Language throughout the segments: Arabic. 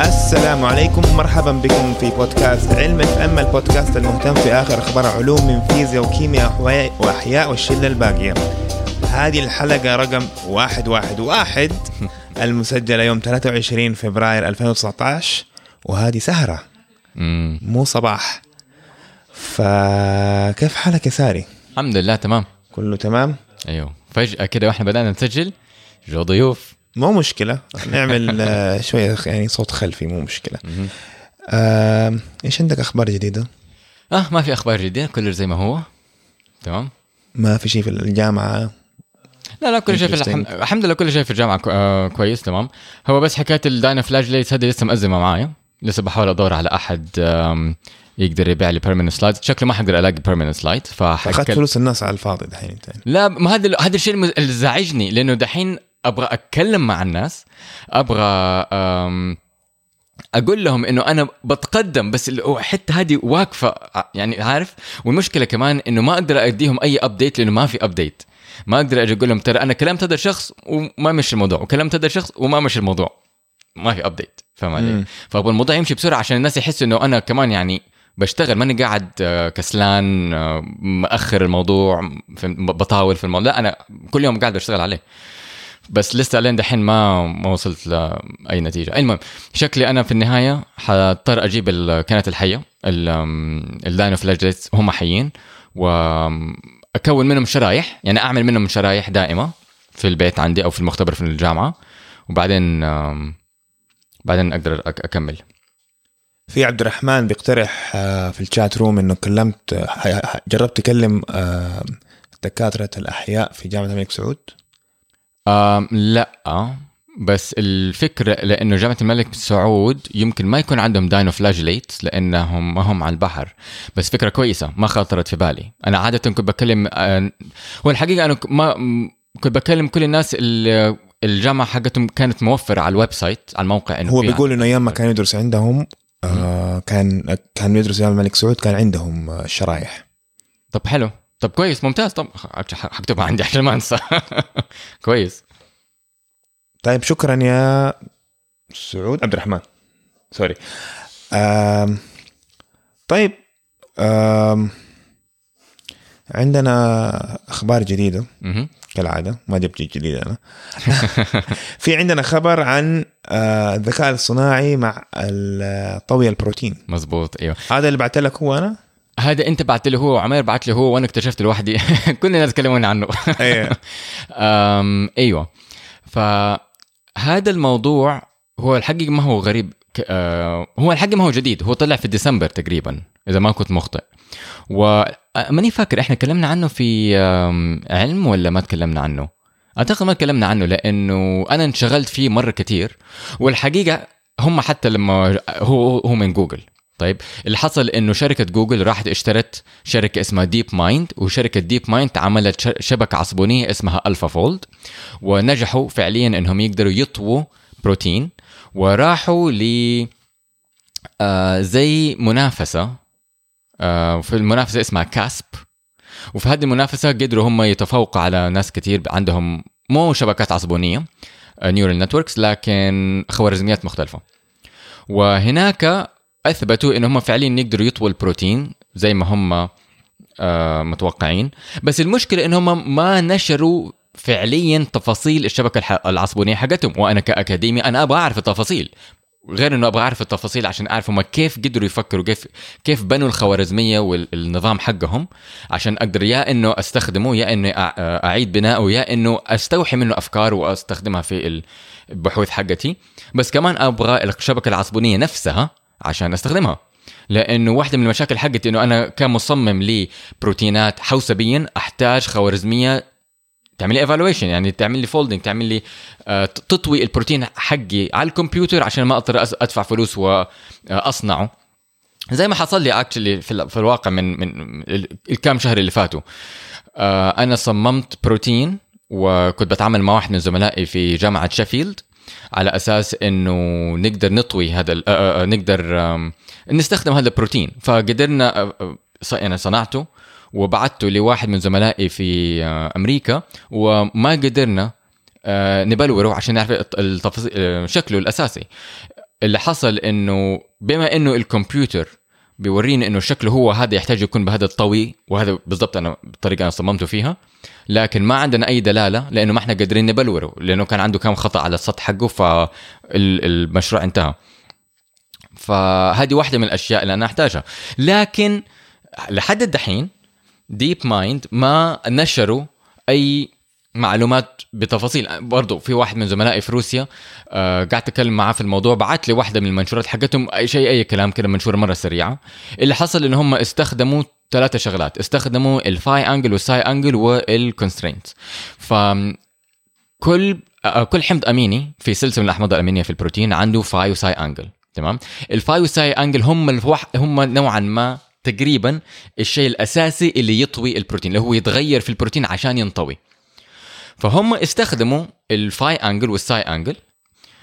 السلام عليكم ومرحبا بكم في بودكاست علم FM البودكاست المهتم في آخر أخبار علوم من فيزياء وكيمياء واحياء والشلة الباقية. هذه الحلقة رقم 111 المسجلة يوم 23 فبراير 2019 وهذه سهرة امم مو صباح. فكيف حالك يا ساري؟ الحمد لله تمام كله تمام؟ أيوه فجأة كده وإحنا بدأنا نسجل جو ضيوف مو مشكلة نعمل آه، شوية يعني صوت خلفي مو مشكلة. آه، إيش عندك أخبار جديدة؟ آه ما في أخبار جديدة كله زي ما هو تمام ما في شيء في الجامعة لا لا كل شيء في Interesting. الحمد, لله كل شيء في الجامعة كو... آه كويس تمام هو بس حكاية ال dinoflagellates هذه لسه مأزمة معايا لسه بحاول أدور على أحد يقدر يبيع لي permanent slide شكله ما حقدر ألاقي permanent slide أخذت فحكل... فلوس الناس على الفاضي دحين أنت. لا ما هذا هذا الشيء اللي زعجني لأنه دحين أبغى أتكلم مع الناس أبغى أقول لهم إنه أنا بتقدم بس الحته هذه واقفة يعني عارف؟ والمشكلة كمان إنه ما أقدر أديهم أي update لأنه ما في update ما أقدر أجي أقول لهم ترى أنا كلمت هذا الشخص وما مشي الموضوع وكلمت هذا الشخص وما مشي الموضوع. ما في update فاهم علي؟ فأبغى الموضوع يمشي بسرعة عشان الناس يحسوا إنه أنا كمان يعني بشتغل ماني قاعد آه، كسلان آه، مأخر الموضوع فهمت؟ بطاول في الموضوع. لا أنا كل يوم قاعد بشتغل عليه. بس لسه لين دحين ما ما وصلت لاي نتيجة. المهم شكلي أنا في النهاية حضطر أجيب ال- كانت الحية ال dinoflagellates هم حيين. وأكون منهم شرايح يعني أعمل منهم شرايح دائمة في البيت عندي أو في المختبر في الجامعة. وبعدين بعدين أقدر أكمل. في عبد الرحمن بيقترح آه، في ال chat room إنه كلمت آه، جربت تكلم آه، دكاترة الأحياء في جامعة الملك سعود؟ لا. بس الفكرة لأنه جامعة الملك سعود يمكن ما يكون عندهم dinoflagellate لأنهم ما هم على البحر. بس فكرة كويسة ما خطرت في بالي. أنا عادة كنت بكلم آه، هو الحقيقة أنا ما كنت بكلم كل الناس اللي الجامعة حقتهم كانت موفرة على ال website على الموقع إنه هو بيقول إنه أيام ما كان يدرس عندهم آه، كان كان يدرس جامعه الملك سعود كان عندهم آه، شرايح. طب حلو. طب كويس ممتاز. طب حكتبها عندي عشان ما أنسى. كويس. طيب شكرا يا سعود. عبد الرحمن sorry. آم، طيب آم، عندنا أخبار جديدة. كالعادة ما جبت جديد أنا. في عندنا خبر عن آه، الذكاء الصناعي مع طوي البروتين. مزبوط أيوه. هذا اللي بعت لك هو أنا؟ هذا أنت بعت له هو وعمير بعت له هو وأنا اكتشفت لوحدي. كل الناس تكلموني عنه أم أيوه. فهذا الموضوع هو الحقيقة ما هو غريب آه، هو الحقيقة ما هو جديد هو طلع في ديسمبر تقريبا إذا ما كنت مخطئ. وماني فاكر إحنا تكلمنا عنه في علم ولا ما تكلمنا عنه؟ أعتقد ما تكلمنا عنه لأنه أنا انشغلت فيه مرة كتير والحقيقة هم حتى لما هو هو من جوجل. طيب اللي حصل إنه شركة جوجل راحت اشترت شركة اسمها DeepMind وشركة DeepMind عملت شبكة عصبونية اسمها AlphaFold ونجحوا فعليا إنهم يقدروا يطووا بروتين وراحوا ل آه، زي منافسة آه، في المنافسة اسمها CASP. وفي هذه المنافسة قدروا هم يتفوقوا على ناس كثير عندهم مو شبكات عصبونية neural networks لكن خوارزميات مختلفة. وهناك أثبتوا ان هم فعليا يقدروا يطووا البروتين زي ما هم آه، متوقعين. بس المشكلة ان هم ما نشروا فعليا تفاصيل الشبكة العصبونية حقتهم. وأنا كأكاديمي أنا أبغى أعرف التفاصيل. غير إنه أبغى أعرف التفاصيل عشان اعرف هم كيف قدروا يفكروا كيف كيف بنوا الخوارزمية والنظام حقهم عشان أقدر يا إنه أستخدمه يا إنه أعيد بناؤه يا إنه أستوحي منه افكار وأستخدمها في البحوث حقتي. بس كمان أبغى الشبكة العصبونية نفسها عشان أستخدمها. لأنه واحدة من المشاكل حقتي إنه أنا كمصمم لبروتينات حوسبيا أحتاج خوارزمية تعمل لي evaluation يعني تعمل لي folding تعمل لي آه، تطوي البروتين حقي على الكمبيوتر عشان ما أضطر أدفع فلوس واصنعه زي ما حصل لي actually في, ال- في الواقع من من ال- الكام شهر اللي فاتوا. آه، أنا صممت بروتين وكنت بتعامل مع واحد من زملائي في جامعة شيفيلد على أساس إنه نقدر نطوي هذا آه، آه، نقدر نستخدم هذا البروتين. فقدرنا آه، آه، يعني صنعته. وبعته لواحد من زملائي في آه، أمريكا وما قدرنا آه، نبلوره عشان نعرف الت- التفاصيل آه، شكله الأساسي. اللي حصل إنه بما إنه الكمبيوتر بيوريني إنه شكله هو هذا يحتاج يكون بهذا الطوي وهذا بالضبط أنا الطريقة أنا صممته فيها لكن ما عندنا أي دلالة لإنه ما إحنا قادرين نبلوره لإنه كان عنده كم خطأ على السطح حقه فالمشروع انتهى. فهذه واحدة من الأشياء اللي أنا أحتاجها. لكن لحد الدحين ديب مايند ما نشروا أي معلومات بتفاصيل. برضو في واحد من زملائي في روسيا آه قاعد اتكلم معاه في الموضوع بعت لي واحدة من المنشورات حقتهم أي شيء أي كلام كده منشورة مرة سريعة اللي حصل إن هم استخدموا ثلاثة شغلات استخدموا ال phi angle وال psi angle وال constraint ف كل آه، كل حمض أميني في سلسلة من الأحماض الأمينية في البروتين عنده phi و psi angle تمام؟ ال phi وال psi angle هم الوح... هم نوعا ما تقريبا الشيء الأساسي اللي يطوي البروتين اللي هو يتغير في البروتين عشان ينطوي. فهم استخدموا ال phi angle وال psi angle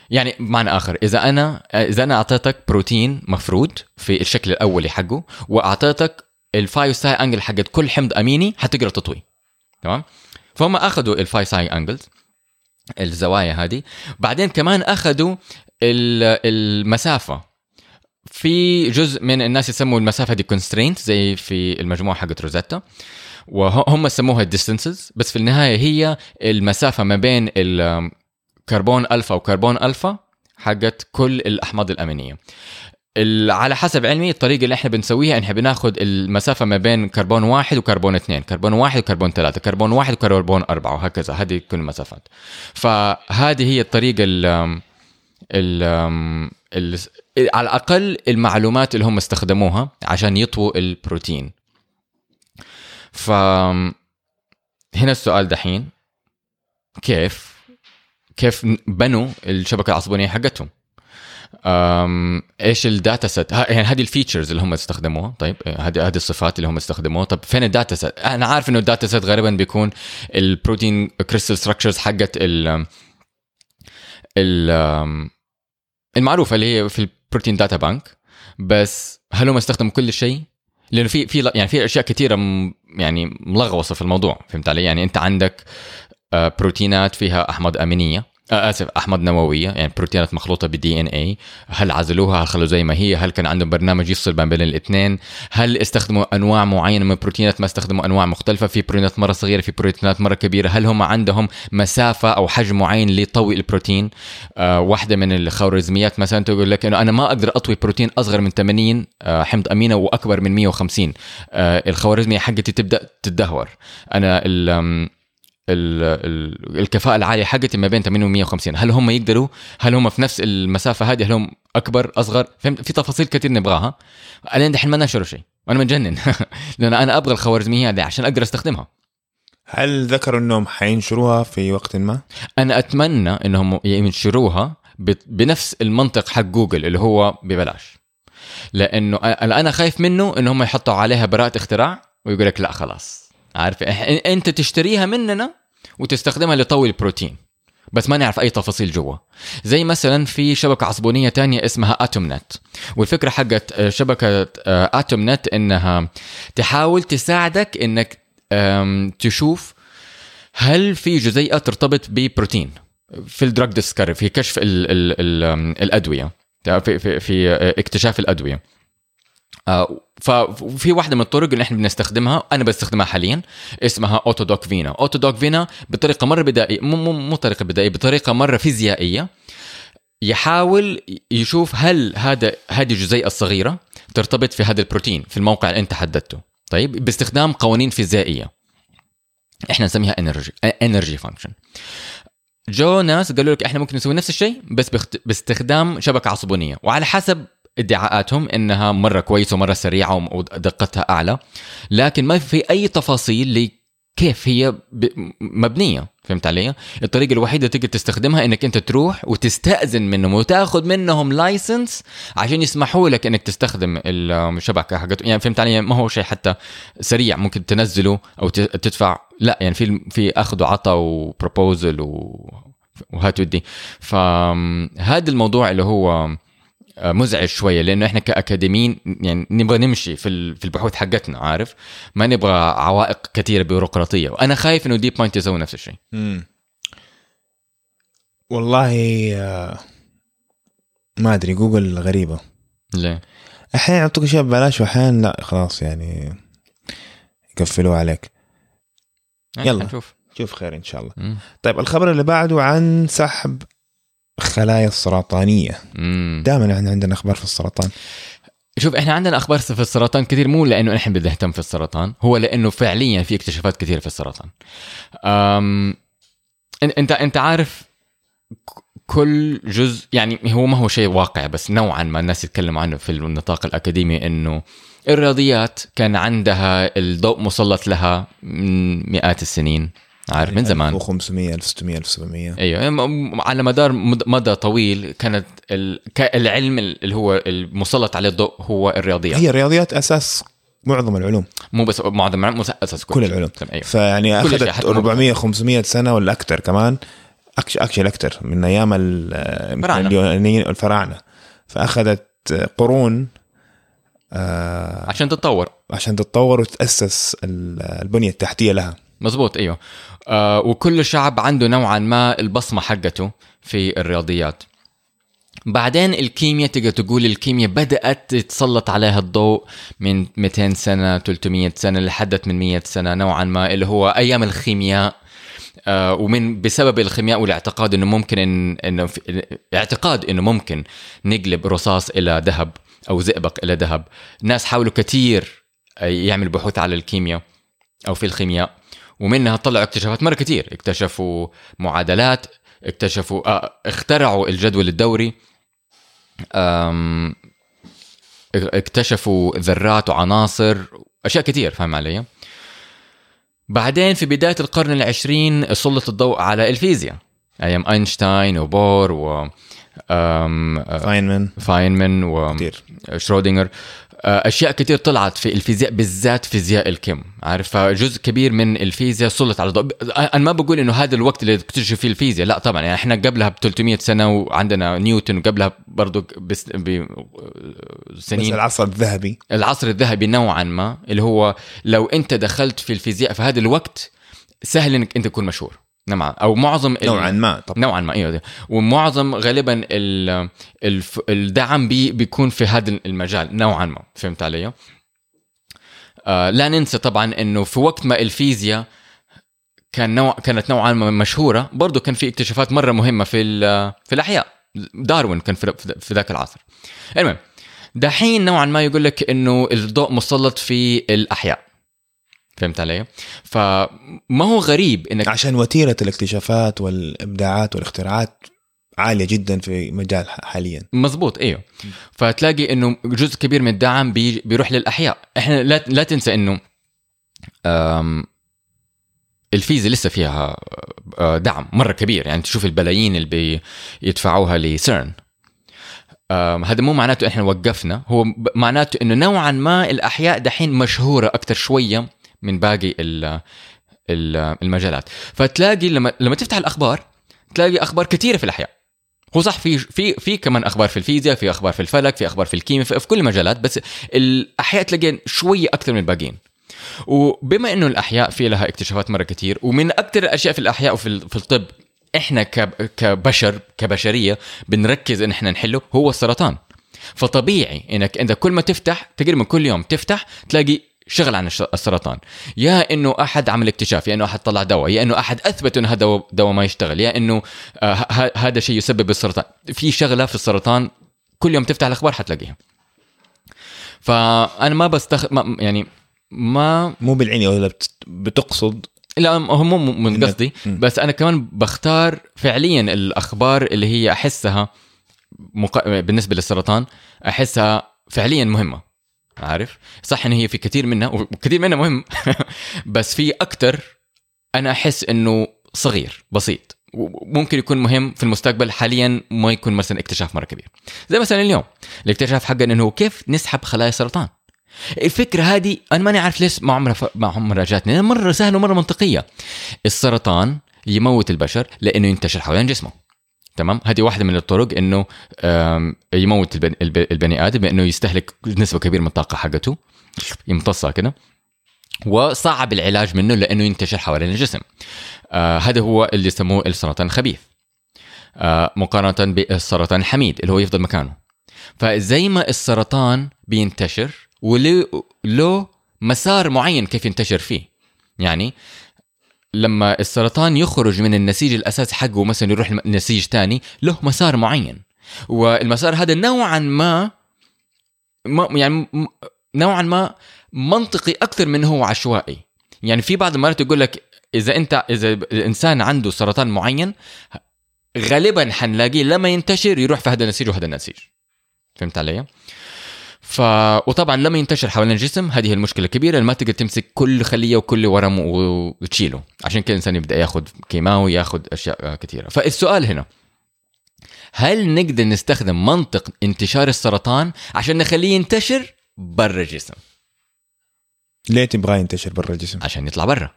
يعني بمعنى آخر إذا أنا إذا أنا أعطيتك بروتين مفرود في الشكل الأولي حقه وأعطيتك ال phi وال psi angle حقت كل حمض أميني حتقدر تطوي. تمام؟ فهم أخذوا ال phi psi angles الزوايا هذه. بعدين كمان أخذوا ال- المسافة. في جزء من الناس يسموا المسافة دي constraint زي في المجموعة حقت روزيتا. وهم سموها distances بس في النهاية هي المسافة ما بين الكربون ألفا وكربون ألفا حقت كل الأحماض الأمينية. ال- على حسب علمي الطريقة اللي إحنا بنسويها إحنا بناخذ المسافة ما بين كربون واحد وكربون اثنين كربون واحد وكربون ثلاثة كربون واحد وكربون أربعة وهكذا. هذه كل المسافات. فهذه هي الطريقة ال على الأقل المعلومات اللي هم استخدموها عشان يطووا البروتين. ف هنا السؤال دحين كيف كيف بنوا الشبكة العصبونيه حقتهم؟ إيش ال data set يعني هذه ال features اللي هم استخدموها. طيب هذه هذه الصفات اللي هم استخدموها. طب فين ال data set أنا عارف إنه ال data set غالبا بيكون البروتين crystal structures حقت ال ال المعروفه اللي هي في ال Protein Data Bank بس هل هم استخدموا كل شيء؟ لأنه في في يعني في أشياء كثيره يعني ملغوصة في الموضوع فهمت علي؟ يعني أنت عندك آه، بروتينات فيها أحماض أمينية آسف احماض نوويه يعني بروتينات مخلوطة بال DNA هل عزلوها؟ هل خلوا زي ما هي؟ هل كان عندهم برنامج يفصل ما بين الاثنين؟ هل استخدموا أنواع معينة من البروتينات ما استخدموا أنواع مختلفة؟ في بروتينات مرة صغيرة في بروتينات مرة كبيرة. هل هم عندهم مسافة أو حجم معين لطوي البروتين؟ آه واحدة من الخوارزميات مثلا تقول لك إنه أنا ما أقدر أطوي بروتين أصغر من 80 آه حمض أمينة وأكبر من 150 آه الخوارزمية حقتي تبدأ تدهور أنا ال آم، ال- ال- الكفاءة العالية حقتي ما بين 80 و 150 هل هم يقدروا؟ هل هم في نفس المسافة هذه؟ هل هم أكبر أصغر؟ فهمت؟ في تفاصيل كثير نبغاها. أنا دحين ما نشروا شيء. أنا متجنن. لأن أنا أبغى الخوارزمية هذه عشان أقدر أستخدمها. هل ذكروا إنهم حينشروها في وقت ما؟ أنا أتمنى إنهم ينشروها بنفس المنطق حق جوجل اللي هو ببلاش. اللي أنا خايف منه إن هم يحطوا عليها براءة اختراع ويقول لك لا خلاص. عارف؟ أنت تشتريها مننا وتستخدمها لطوي البروتين بس ما نعرف أي تفاصيل جوا. زي مثلا في شبكة عصبونية تانية اسمها AtomNet والفكرة حقت آه، شبكة AtomNet إنها تحاول تساعدك إنك تشوف هل في جزيئة ترتبط ببروتين في ال drug discovery في كشف ال ال ال آم، الأدوية في في, في آه، اكتشاف الأدوية. آه، ففي واحدة من الطرق اللي إحنا بنستخدمها أنا بستخدمها حاليا اسمها AutoDock Vina. AutoDock Vina بطريقة مرة بدائية مو مو طريقة بدائية بطريقة مرة فيزيائية. يحاول يشوف هل هذا هذه الجزيئة الصغيرة ترتبط في هذا البروتين في الموقع اللي انت حددته. طيب باستخدام قوانين فيزيائية. إحنا نسميها energy energy function جو ناس قالوا لك إحنا ممكن نسوي نفس الشيء بس باستخدام شبكة عصبونية. وعلى حسب ادعاءاتهم إنها مرة كويسة ومرة سريعة ودقتها أعلى. لكن ما في أي تفاصيل لكيف هي مبنية. فهمت علي؟ الطريقة الوحيدة تقدر تستخدمها إنك أنت تروح وتستأذن منهم وتأخذ منهم لايسنس عشان يسمحوا لك إنك تستخدم الشبكة حقتهم يعني فهمت علي؟ ما هو شيء حتى سريع. ممكن تنزله أو تدفع. لا يعني في في أخذ وعطى وبروبوزل وهات ودي فهذا الموضوع اللي هو مزعج شوية لأنه إحنا كأكاديميين يعني نبغى نمشي في في البحوث حقتنا عارف ما نبغى عوائق كثيرة بيروقراطية وأنا خايف إنه ديب مايند يسوي نفس الشيء. والله آه، ما أدري جوجل غريبة ليه؟ أحيانا يعطوك أشياء ببلاش واحيانا لا خلاص يعني يقفلوها عليك يلا. نشوف شوف خير إن شاء الله مم. طيب الخبر اللي بعده عن سحب خلايا السرطانية. دائما إحنا عندنا أخبار في السرطان. شوف إحنا عندنا أخبار في السرطان كثير مو لأنه إحنا بدنا نهتم في السرطان هو لأنه فعليا في اكتشافات كثيرة في السرطان. أم... أنت أنت عارف كل جزء يعني هو ما هو شيء واقع بس نوعا ما الناس يتكلموا عنه في النطاق الأكاديمي إنه الرياضيات كان عندها الضوء مسلط لها من مئات السنين. عارف من زمان. 1500 1600 1700 أيوه. على مدار مد- مدى طويل كانت العلم اللي هو المسلط عليه الضوء هو الرياضيات. هي الرياضيات أساس معظم العلوم. مو بس معظم العلم مس- أساس كل, كل. العلوم. أيوه. فيعني أخذت حتى 400 500 سنة ولا أكثر كمان. اكشن أكثر من أيام. اليونانيين الفراعنة. فأخذت قرون آه، عشان تتطور. عشان تتطور وتأسس ال- البنية التحتية لها. مزبوط إيوه. آه وكل شعب عنده نوعا ما البصمة حقته في الرياضيات. بعدين الكيمياء تقدر تقول الكيمياء بدأت تتسلط عليها الضوء من 200 سنة 300 سنة لحدت من 100 سنة نوعا ما اللي هو أيام الخيمياء. آه ومن بسبب الخيمياء والاعتقاد إنه ممكن إن إنه اعتقاد إنه ممكن نقلب رصاص إلى ذهب أو زئبق إلى ذهب. ناس حاولوا كثير يعملوا بحوث على الكيمياء أو في الخيمياء. ومنها طلعوا اكتشافات مرة كثير اكتشفوا معادلات اكتشفوا آه اخترعوا الجدول الدوري. اكتشفوا ذرات وعناصر أشياء كثير فاهم علي؟ بعدين في بداية القرن العشرين سلط الضوء على الفيزياء. أيام أينشتاين وبور و فاينمان فاينمان وشرودنجر أشياء كثير طلعت في الفيزياء بالذات فيزياء الكم عارف؟ فجزء كبير من الفيزياء سلط على الضوء أنا ما بقول إنه هذا الوقت اللي اكتشف فيه الفيزياء لا طبعا يعني إحنا قبلها ب 300 سنة وعندنا نيوتن وقبلها برضه بس ب بس العصر الذهبي. العصر الذهبي نوعا ما اللي هو لو أنت دخلت في الفيزياء في هذا الوقت سهل إنك أنت تكون مشهور. نوعا أو معظم نوعا ما طبعا. نوعا ما أيوه ومعظم غالبا ال- الف- الدعم بي بيكون في هذا المجال نوعا ما فهمت علي؟ آه لا ننسى طبعا إنه في وقت ما الفيزياء كان نوع كانت نوعا ما مشهورة برضه كان في اكتشافات مرة مهمة في في الأحياء. داروين كان في ذاك العصر. المهم دحين نوعا ما يقول لك إنه الضوء مسلط في الأحياء. فهمت علي؟ فما هو غريب إنك عشان وتيرة الاكتشافات والإبداعات والاختراعات عالية جدا في مجال حاليا. مزبوط إيوه. فتلاقي إنه جزء كبير من الدعم بي بيروح للأحياء. إحنا لا لا تنسى إنه آم، الفيزا لسه فيها آه، دعم مرة كبير. يعني تشوف البلايين اللي بيدفعوها لسيرن هذا مو معناته إحنا وقفنا. هو معناته إنه نوعا ما الأحياء دحين مشهورة أكثر شوية من باقي ال- ال- المجالات. فتلاقي لما لما تفتح الأخبار تلاقي أخبار كثيرة في الأحياء. هو صح في في في كمان أخبار في الفيزياء في أخبار في الفلك في أخبار في الكيمياء في, في كل المجالات بس الأحياء تلاقي شوية أكثر من الباقيين. وبما إنه الأحياء في لها اكتشافات مرة كثير ومن أكثر الأشياء في الأحياء وفي في الطب إحنا كبشر كبشرية بنركز إن إحنا نحله هو السرطان. فطبيعي إنك انت كل ما تفتح تقريبا كل يوم تفتح تلاقي شغل عن السرطان. يا إنه أحد عمل اكتشاف يا إنه أحد طلع دواء يا إنه أحد أثبت إنه هذا دواء- ما يشتغل يا إنه آه، هذا شيء يسبب السرطان. في شغلة في السرطان كل يوم تفتح الأخبار حتلاقيها. فأنا ما بستخ ما يعني ما مو بالعين ولا بت- بتقصد؟ لا هو مو من قصدي. بس أنا كمان بختار فعليا الأخبار اللي هي أحسها مق... بالنسبة للسرطان أحسها فعليا مهمة. عارف؟ صح إن هي في كثير منها وكثير منها مهم. بس في أكثر أنا أحس إنه صغير بسيط. وممكن يكون مهم في المستقبل حاليا ما يكون مثلا اكتشاف مرة كبير. زي مثلا اليوم الاكتشاف حقنا إنه كيف نسحب خلايا السرطان. الفكرة هذه أنا ماني عارف ليش ما عمرها ف... ما عمرها جاتني. مرة سهلة ومرة منطقية. السرطان يموت البشر لأنه ينتشر حوالين جسمه. تمام؟ هذه واحدة من الطرق إنه يموت البن- الب- البني آدم بإنه يستهلك نسبة كبيرة من الطاقة حقته يمتصها كده وصعب العلاج منه لإنه ينتشر حوالين الجسم. آه هذا هو اللي يسموه السرطان الخبيث. آه مقارنة بالسرطان الحميد اللي هو يفضل مكانه. فزي ما السرطان بينتشر وله له مسار معين كيف ينتشر فيه. يعني لما السرطان يخرج من النسيج الاساسي حقه مثلا يروح لنسيج تاني له مسار معين. والمسار هذا نوعا ما, ما يعني نوعا ما منطقي أكثر من هو عشوائي. يعني في بعض المرات يقول لك إذا أنت إذا الانسان عنده سرطان معين غالبا حنلاقيه لما ينتشر يروح في هذا النسيج وهذا النسيج. فهمت علي؟ ف وطبعا لما ينتشر حوالين الجسم هذه المشكلة الكبيرة ما تقدر تمسك كل خلية وكل ورم وتشيله عشان كده الإنسان يبدأ ياخذ كيماوي ياخذ أشياء كثيرة فالسؤال هنا هل نقدر نستخدم منطق انتشار السرطان عشان نخليه ينتشر برا الجسم ليه تبغاه ينتشر برا الجسم؟ عشان يطلع برا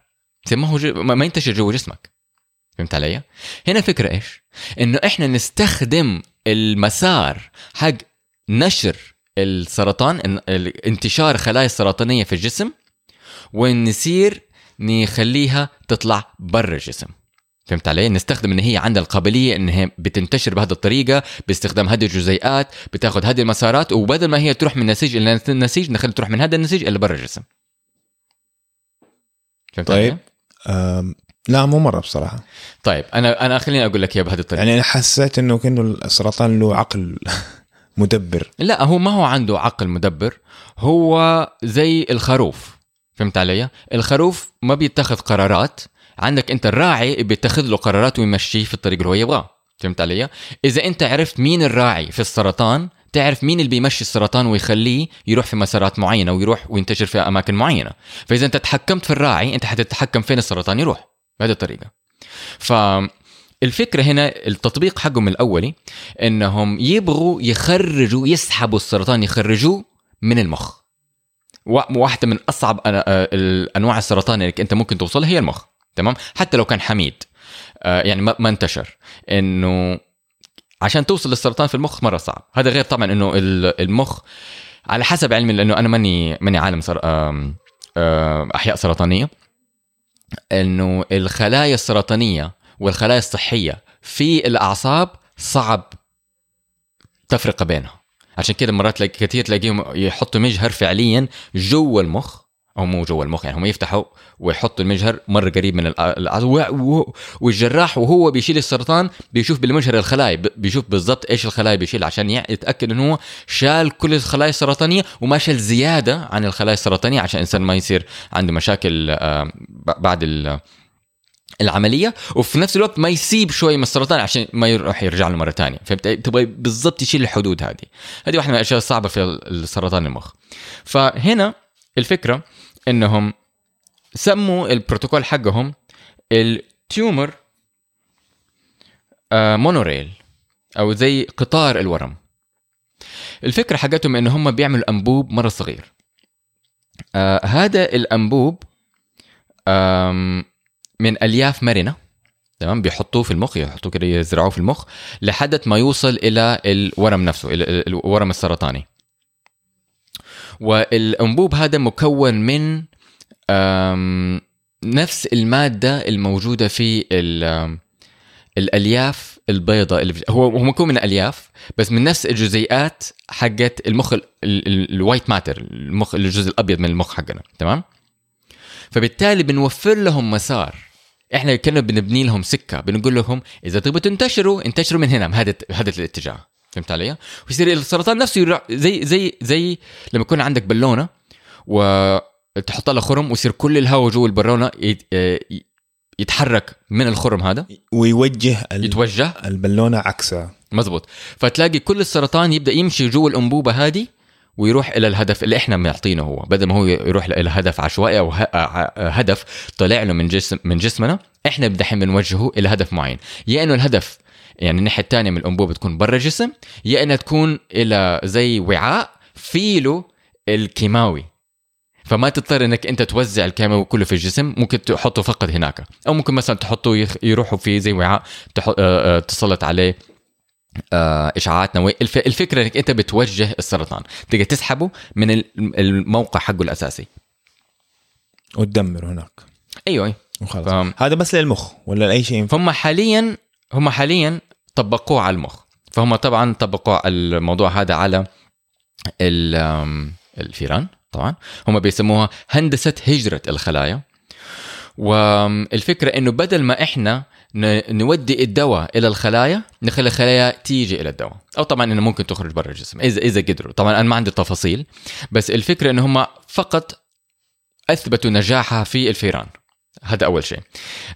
ما هو جو... ما ينتشر جوا جسمك فهمت علي؟ هنا فكرة إيش؟ إنه إحنا نستخدم المسار حق نشر السرطان إن- ال- انتشار خلايا السرطانية في الجسم ونصير نخليها تطلع برا الجسم فهمت علي؟ نستخدم إن هي عندها القابلية إن هي بتنتشر بهذه الطريقة باستخدام هذه الجزيئات بتاخذ هذه المسارات وبدل ما هي تروح من نسيج إلى نسيج نخلي تروح من هذا النسيج إلى برا الجسم. فهمت طيب. لا مو مرة بصراحة طيب أنا أنا خليني أقول لك إياها بهذه الطريقة يعني أنا حسيت إنه كأنه السرطان له عقل مدبر. لا هو ما هو عنده عقل مدبر هو زي الخروف. فهمت علي؟ الخروف ما بيتخذ قرارات. عندك انت الراعي بيتخذ له قرارات ويمشيه في الطريق اللي هو يبغاه. فهمت علي؟ إذا انت عرفت مين الراعي في السرطان تعرف مين اللي بيمشي السرطان ويخليه يروح في مسارات معينة ويروح وينتشر في أماكن معينة. فإذا انت تحكمت في الراعي انت حتتحكم فين السرطان يروح؟ بهذه الطريقة. فالفكرة هنا التطبيق حقهم الأولي إنهم يبغوا يخرجوا يسحبوا السرطان يخرجوه من المخ. وا- واحدة من أصعب آه، الأنواع السرطان اللي أنت ممكن توصلها هي المخ تمام؟ حتى لو كان حميد. آه، يعني ما انتشر. إنه عشان توصل للسرطان في المخ مرة صعب. هذا غير طبعا إنه ال- المخ على حسب علمي لأنه أنا ماني ماني عالم سر... أحياء سرطانية. إنه الخلايا السرطانية والخلايا الصحية في الأعصاب صعب تفرقة بينها. عشان كده مرات كثير تلاقيهم يحطوا مجهر فعليا جوا المخ أو مو جوا المخ يعني هم يفتحوا ويحطوا المجهر مرة قريب من الأ- الأعصاب. و- و- والجراح وهو بيشيل السرطان بيشوف بالمجهر الخلايا بيشوف بالضبط إيش الخلايا بيشيل عشان يتأكد إنه هو شال كل الخلايا السرطانية وما شال زيادة عن الخلايا السرطانية عشان الانسان ما يصير عنده مشاكل آه، بعد العملية وفي نفس الوقت ما يسيب شوي من السرطان عشان ما يروح يرجع له مرة ثانية. فهمت؟ تبغى بالضبط يشيل الحدود هذه. هذه واحدة من الأشياء الصعبة في السرطان المخ. فهنا الفكرة إنهم سموا البروتوكول حقهم التيومر آه، مونوريل أو زي قطار الورم. الفكرة حقتهم إن هم بيعملوا أنبوب مرة صغير. آه هذا الأنبوب من ألياف مرنة تمام؟ بيحطوه في المخ يحطوه كده يزرعوه في المخ لحد ما يوصل إلى الورم نفسه الورم السرطاني. والأنبوب هذا مكون من نفس المادة الموجودة في الألياف البيضاء اللي هو هو مكون من ألياف بس من نفس الجزيئات حقت المخ ال- ال- الوايت ماتر المخ الجزء الأبيض من المخ حقنا تمام؟ فبالتالي بنوفر لهم مسار إحنا كنا بنبني لهم سكة بنقول لهم إذا تبغوا تنتشروا انتشروا من هنا من هذا هذا الاتجاه. فهمت علي؟ ويصير السرطان نفسه يروح زي زي زي لما يكون عندك بالونة وتحط لها خرم ويصير كل الهواء جوا البالونة آه، يتحرك من الخرم هذا. ويوجه ال- يتوجه. البالونة عكسها. مزبوط فتلاقي كل السرطان يبدأ يمشي جوا الأنبوبة هذه ويروح إلى الهدف اللي إحنا معطينه هو. بدل ما هو يروح إلى هدف عشوائي أو هدف طلع له من جسم من جسمنا إحنا دحين بنوجهه إلى هدف معين. يا إنه الهدف يعني الناحية الثانية من الأنبوبة تكون برا الجسم يا إنها تكون إلى زي وعاء فيه له الكيماوي. فما تضطر إنك أنت توزع الكيماوي كله في الجسم ممكن تحطه فقط هناك. أو ممكن مثلا تحطه يروحوا في زي وعاء تسلط عليه اشعاعات نووية. الف... الفكرة إنك أنت بتوجه السرطان. تقدر تسحبه من ال- الموقع حقه الأساسي. وتدمر هناك. أيوه. أيوة. وخلاص. فاهم. هذا بس للمخ ولا لأي شيء؟ هم حاليا هم حاليا طبقوه على المخ. فهم طبعا طبقوا الموضوع هذا على الفيران طبعا. هم بيسموها هندسة هجرة الخلايا. والفكرة إنه بدل ما إحنا نودي الدواء إلى الخلايا نخلي الخلايا تيجي إلى الدواء. أو طبعا إنه ممكن تخرج برا الجسم اذا إذا قدروا. طبعا أنا ما عندي تفاصيل بس الفكرة إنه هم فقط أثبتوا نجاحها في الفيران. هذا أول شيء.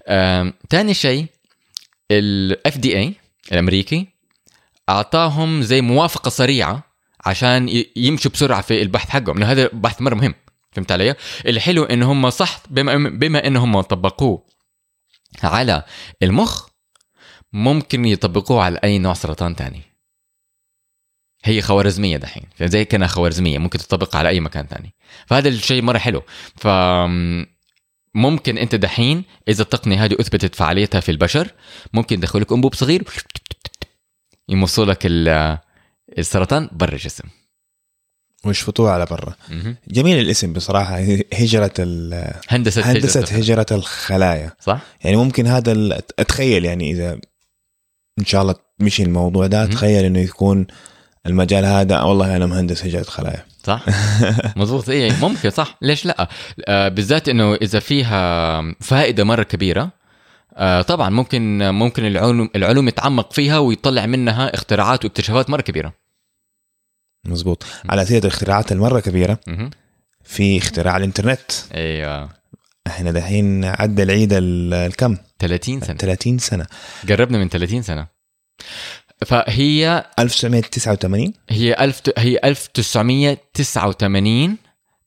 آم، تاني شيء الاف دي اي الأمريكي أعطاهم زي موافقة سريعة عشان يمشوا بسرعة في البحث حقهم. لأنه هذا بحث مرة مهم فهمت علي؟ الحلو إن هم صح بما بما ان هم طبقوه على المخ ممكن يطبقوه على أي نوع سرطان تاني. هي خوارزمية دحين. زي كأنها خوارزمية ممكن تطبقها على أي مكان تاني. فهذا الشيء مرة حلو. ف ممكن أنت دحين إذا التقنية هذه أثبتت فعاليتها في البشر ممكن يدخلوا لك أنبوب صغير يمصوا لك ال- السرطان برا الجسم. ويشفطوه على برا. جميل الاسم بصراحة هجرة ال- هندسة هندسة هجرة. هجره الخلايا صح؟ يعني ممكن هذا ال- أتخيل يعني إذا إن شاء الله مشي الموضوع ده. أتخيل إنه يكون المجال هذا والله أنا مهندس هجرة خلايا صح؟ مضبوط اي ممكن صح ليش لا؟ آه بالذات إنه إذا فيها فائدة مرة كبيرة آه طبعا ممكن ممكن العلوم العلوم يتعمق فيها ويطلع منها اختراعات واكتشافات مرة كبيرة. مظبوط على سيره الاختراعات المرة كبيرة. في اختراع الإنترنت. أيوه. إحنا دحين عدى العيد ال- الكم؟ 30 سنة. 30 سنة. قربنا من 30 سنة. فهي 1989 هي ألف هي 1989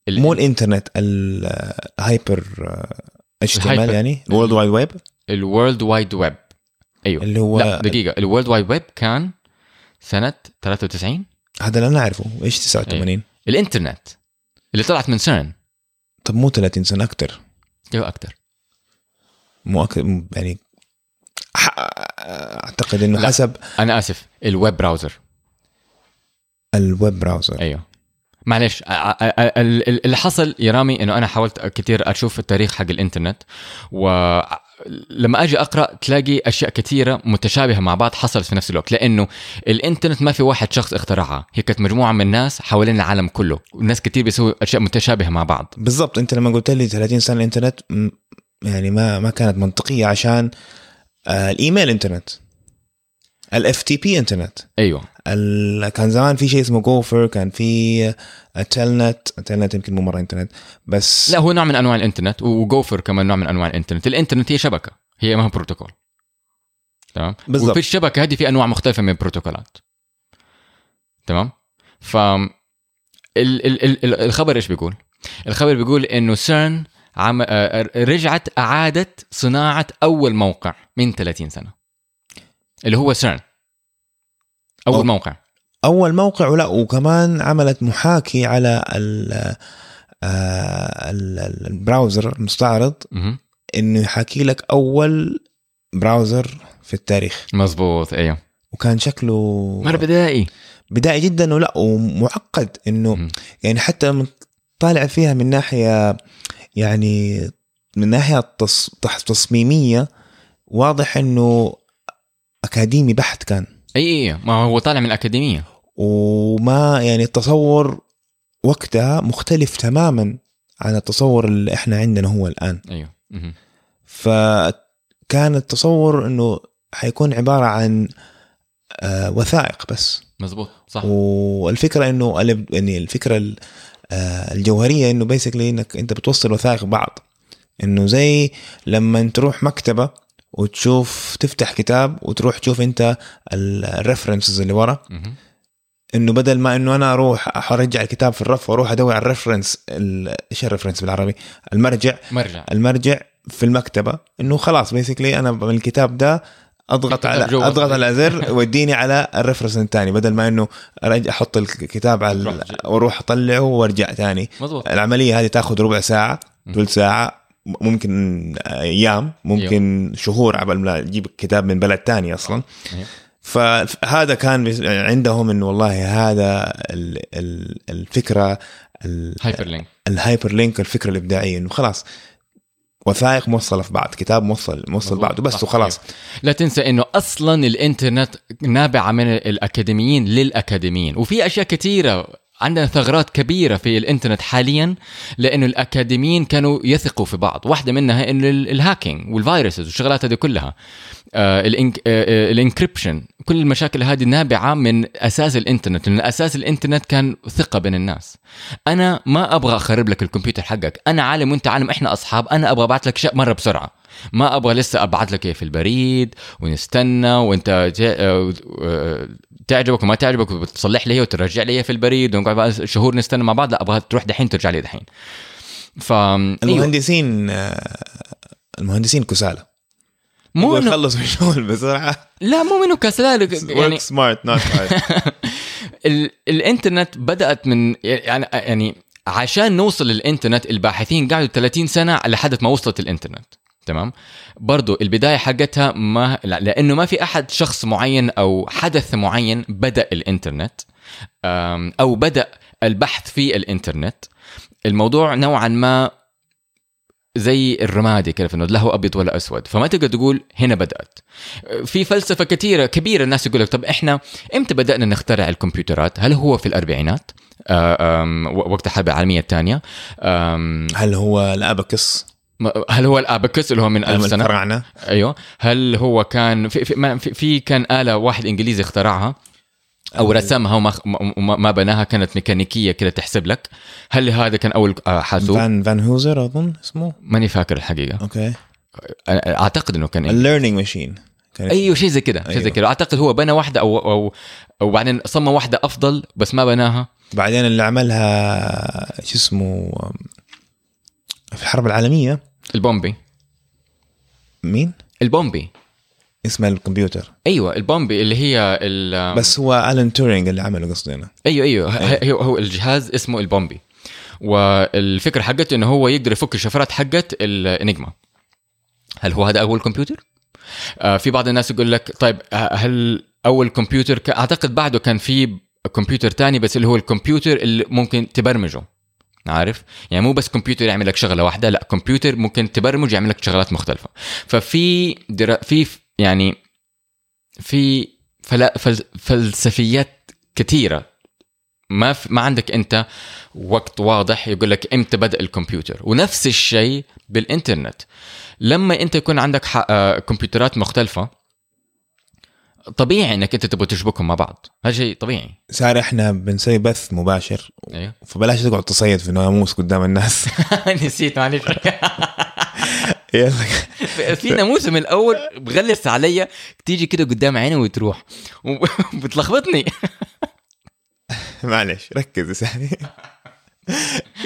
ال- مو الإنترنت ال hyper HTM ال hyper. يعني؟ ال World Wide Web؟ ال World Wide Web. أيوه. اللي هو لا دقيقة. ال World Wide Web كان سنة 93 هذا اللي أنا أعرفه. إيش 89 الإنترنت اللي طلعت من سيرن طب مو 30 سنة أكثر أيوه أكثر مو أكثر يعني أعتقد إنه لا. حسب أنا آسف ال web browser. ال web browser. أيوه. معلش اللي حصل يا رامي إنه أنا حاولت كثير أشوف التاريخ حق الإنترنت ولما أجي أقرأ تلاقي أشياء كثيرة متشابهة مع بعض حصلت في نفس الوقت لأنه الإنترنت ما في واحد شخص اخترعها. هي كانت مجموعة من الناس حوالين العالم كله. وناس كثير بيسووا أشياء متشابهة مع بعض. بالضبط. أنت لما قلت لي 30 سنة الإنترنت يعني ما ما كانت منطقية عشان آه الإيميل إنترنت. ال FTP إنترنت أيوه. كان زمان في شيء اسمه Gopher كان في Telnet Telnet يمكن مو مرة انترنت بس لا هو نوع من أنواع الإنترنت و Gopher كمان نوع من أنواع الإنترنت. الإنترنت هي شبكة هي ما هي بروتوكول. تمام؟ بالضبط. وفي الشبكة هذه في أنواع مختلفة من البروتوكولات. تمام؟ ف ال... ال... ال... ال- الخبر إيش بيقول؟ الخبر بيقول إنه سيرن عم... آه، رجعت أعادت صناعة أول موقع من 30 سنة. اللي هو سيرن أول أوه. موقع أول موقع ولا وكمان عملت محاكي على ال آه، ال- ال- البراوزر المستعرض. إنه يحاكي لك أول براوزر في التاريخ مزبوط أيوه وكان شكله مرة بدائي بدائي جدا ولا ومعقد إنه. يعني حتى طالع فيها من ناحية يعني من ناحية تصميمية واضح إنه أكاديمي بحت كان. إي إي ما هو طالع من الأكاديمية. وما يعني التصور وقتها مختلف تماما عن التصور اللي إحنا عندنا هو الآن. أيوه. فكان التصور إنه حيكون عبارة عن آه، وثائق بس. مزبوط صح. والفكرة إنه يعني الفكرة ال- آه، الجوهرية إنه بيسكلي إنك أنت بتوصل وثائق بعض. إنه زي لما تروح مكتبة وتشوف تفتح كتاب وتروح تشوف انت ال references اللي ورا. إنه بدل ما إنه أنا أروح أرجع الكتاب في الرف وأروح أدور على ال reference ال- إيش ال reference بالعربي؟ المرجع. مرجع. المرجع في المكتبة. إنه خلاص بيسكلي أنا من الكتاب ده أضغط على. أضغط على زر وديني على ال reference الثاني بدل ما إنه أحط الكتاب على وأروح أطلعه وأرجع ثاني العملية هذه تاخذ ربع ساعة ثلث ساعة ممكن أيام ممكن شهور قبل ما تجيب كتاب من بلد تاني أصلا أيوه. فهذا كان بس- عندهم إنه والله هذا ال- ال- الفكرة ال- hyperlink ال hyperlink الفكرة الإبداعية إنه خلاص وثائق موصله في بعض كتاب موصل موصل. بعض وبس صح. وخلاص لا تنسى إنه أصلا الإنترنت نابعة من الأكاديميين للأكاديميين وفي أشياء كثيره عندنا ثغرات كبيرة في الإنترنت حاليا لأنه الأكاديميين كانوا يثقوا في بعض، واحدة منها إنه ال- hacking وال viruses والشغلات هذه كلها. آه ال enc آه ال encryption كل المشاكل هذه نابعة من أساس الإنترنت، لأن أساس الإنترنت كان ثقة بين الناس. أنا ما أبغى أخرب لك الكمبيوتر حقك، أنا عالم وأنت عالم إحنا أصحاب، أنا أبغى ابعث لك شيء مرة بسرعة. ما أبغى لسه أبعث لك في البريد ونستنى وأنت آه، آه، تعجبك وما تعجبك وتصلح لي وترجع لي في البريد ونقعد بقى شهور نستنى مع بعض لا أبغى تروح دحين ترجع لي دحين. ف أيوة. المهندسين آه، المهندسين كسالى. مو انه يخلصوا الشغل بسرعة لا مو منه كسلان يعني سمارت نوت ال... الإنترنت بدأت من يعني يعني عشان نوصل للإنترنت الباحثين قعدوا 30 سنة لحد ما وصلت الإنترنت. تمام؟ برضو البداية حقتها ما لا لأنه ما في أحد شخص معين أو حدث معين بدأ الإنترنت أم، أو بدأ البحث في الإنترنت. الموضوع نوعا ما زي الرمادي في انه لا هو أبيض ولا أسود. فما تقدر تقول هنا بدأت. في فلسفة كثيرة كبيرة الناس يقول لك طب إحنا إمتى بدأنا نخترع الكمبيوترات؟ هل هو في الأربعينات؟ آه، وقت الحرب العالميه الثانية. هل هو الابكس هل هو الابكس اللي هو من ألف سنة؟ الفراعنه أيوه. هل هو كان في في, في, في كان آلة واحد إنجليزي اخترعها؟ أو رسمها وما ما, ما بناها كانت ميكانيكية كده تحسب لك. هل هذا كان أول آه، حاسوب؟ فان فان هوزر أظن اسمه. ماني فاكر الحقيقة. أوكي. أعتقد إنه كان الليرنينج ماشين أيوه شيء زي كده شيء زي أيوه. كده. أعتقد هو بنى واحدة أو أو وبعدين صمم واحدة أفضل بس ما بناها. بعدين اللي عملها شو اسمه في الحرب العالمية. البومبي. مين؟ ال Bombe. اسمها الكمبيوتر. أيوه ال Bombe اللي هي ال بس هو الان تورينج اللي عمله قصدي أنا. أيوه أيوه. ه- هو الجهاز اسمه ال Bombe. والفكرة حقته إنه هو يقدر يفك الشفرات حقت ال Enigma هل هو هذا أول كمبيوتر؟ آه في بعض الناس يقول لك طيب آه، هل أول كمبيوتر ك... أعتقد بعده كان في كمبيوتر تاني بس اللي هو الكمبيوتر اللي ممكن تبرمجه. عارف؟ يعني مو بس كمبيوتر يعمل لك شغلة واحدة لا كمبيوتر ممكن تبرمج يعمل لك شغلات مختلفة. ففي درا... في يعني في فلا... فل... فلسفيات كثيره ما في ما عندك انت وقت واضح يقول لك إمتى بدا الكمبيوتر. ونفس الشيء بالإنترنت. لما انت يكون عندك ح... آه، كمبيوترات مختلفة طبيعي إنك أنت تبغى تشبكهم مع بعض. هذا شيء طبيعي. صار إحنا بنسوي بث مباشر. أيوه فبلاش تقعد تصيد في ناموس قدام الناس. نسيت معلش يلا. في ناموسه من الأول بغلس عليا تيجي كده قدام عيني وتروح. وبتلخبطني. معلش ركز يا سامي.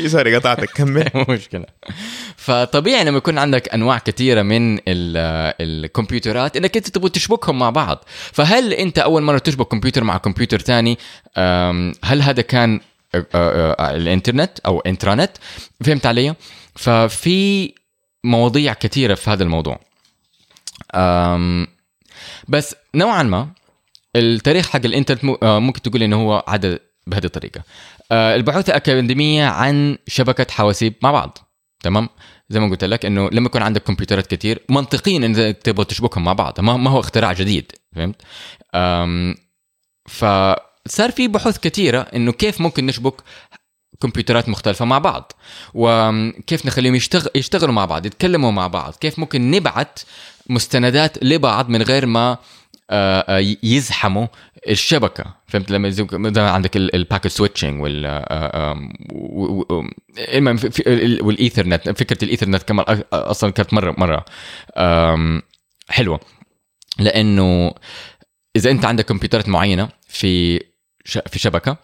سوري قطعتك كمل. مو مشكلة. فطبيعي لما يكون عندك أنواع كثيرة من ال- الكمبيوترات إنك أنت تبغى تشبكهم مع بعض. فهل أنت أول مرة تشبك كمبيوتر مع كمبيوتر ثاني؟ هل هذا كان الإنترنت أو إنترانت؟ فهمت علي؟ ففي مواضيع كثيرة في هذا الموضوع. بس نوعا ما التاريخ حق الإنترنت ممكن تقول إنه هو عدد بهذه الطريقة. آه، البحوث الأكاديمية عن شبكة حواسيب مع بعض. تمام؟ زي ما قلت لك إنه لما يكون عندك كمبيوترات كتير منطقيا انك تبغى تشبكهم مع بعض. ما هو اختراع جديد. فهمت؟ فصار في بحوث كثيره إنه كيف ممكن نشبك كمبيوترات مختلفة مع بعض وكيف نخليهم يشتغل يشتغلوا مع بعض يتكلموا مع بعض كيف ممكن نبعت مستندات لبعض من غير ما آه، آه، يزحموا الشبكة. فهمت؟ لما مثلاً عندك ال packet switching وال آه، و- المهم والايثرنت فكرة الايثرنت كمان أصلا كانت مرة مرة حلوة. لأنه إذا أنت عندك كمبيوترات معينة في في شبكة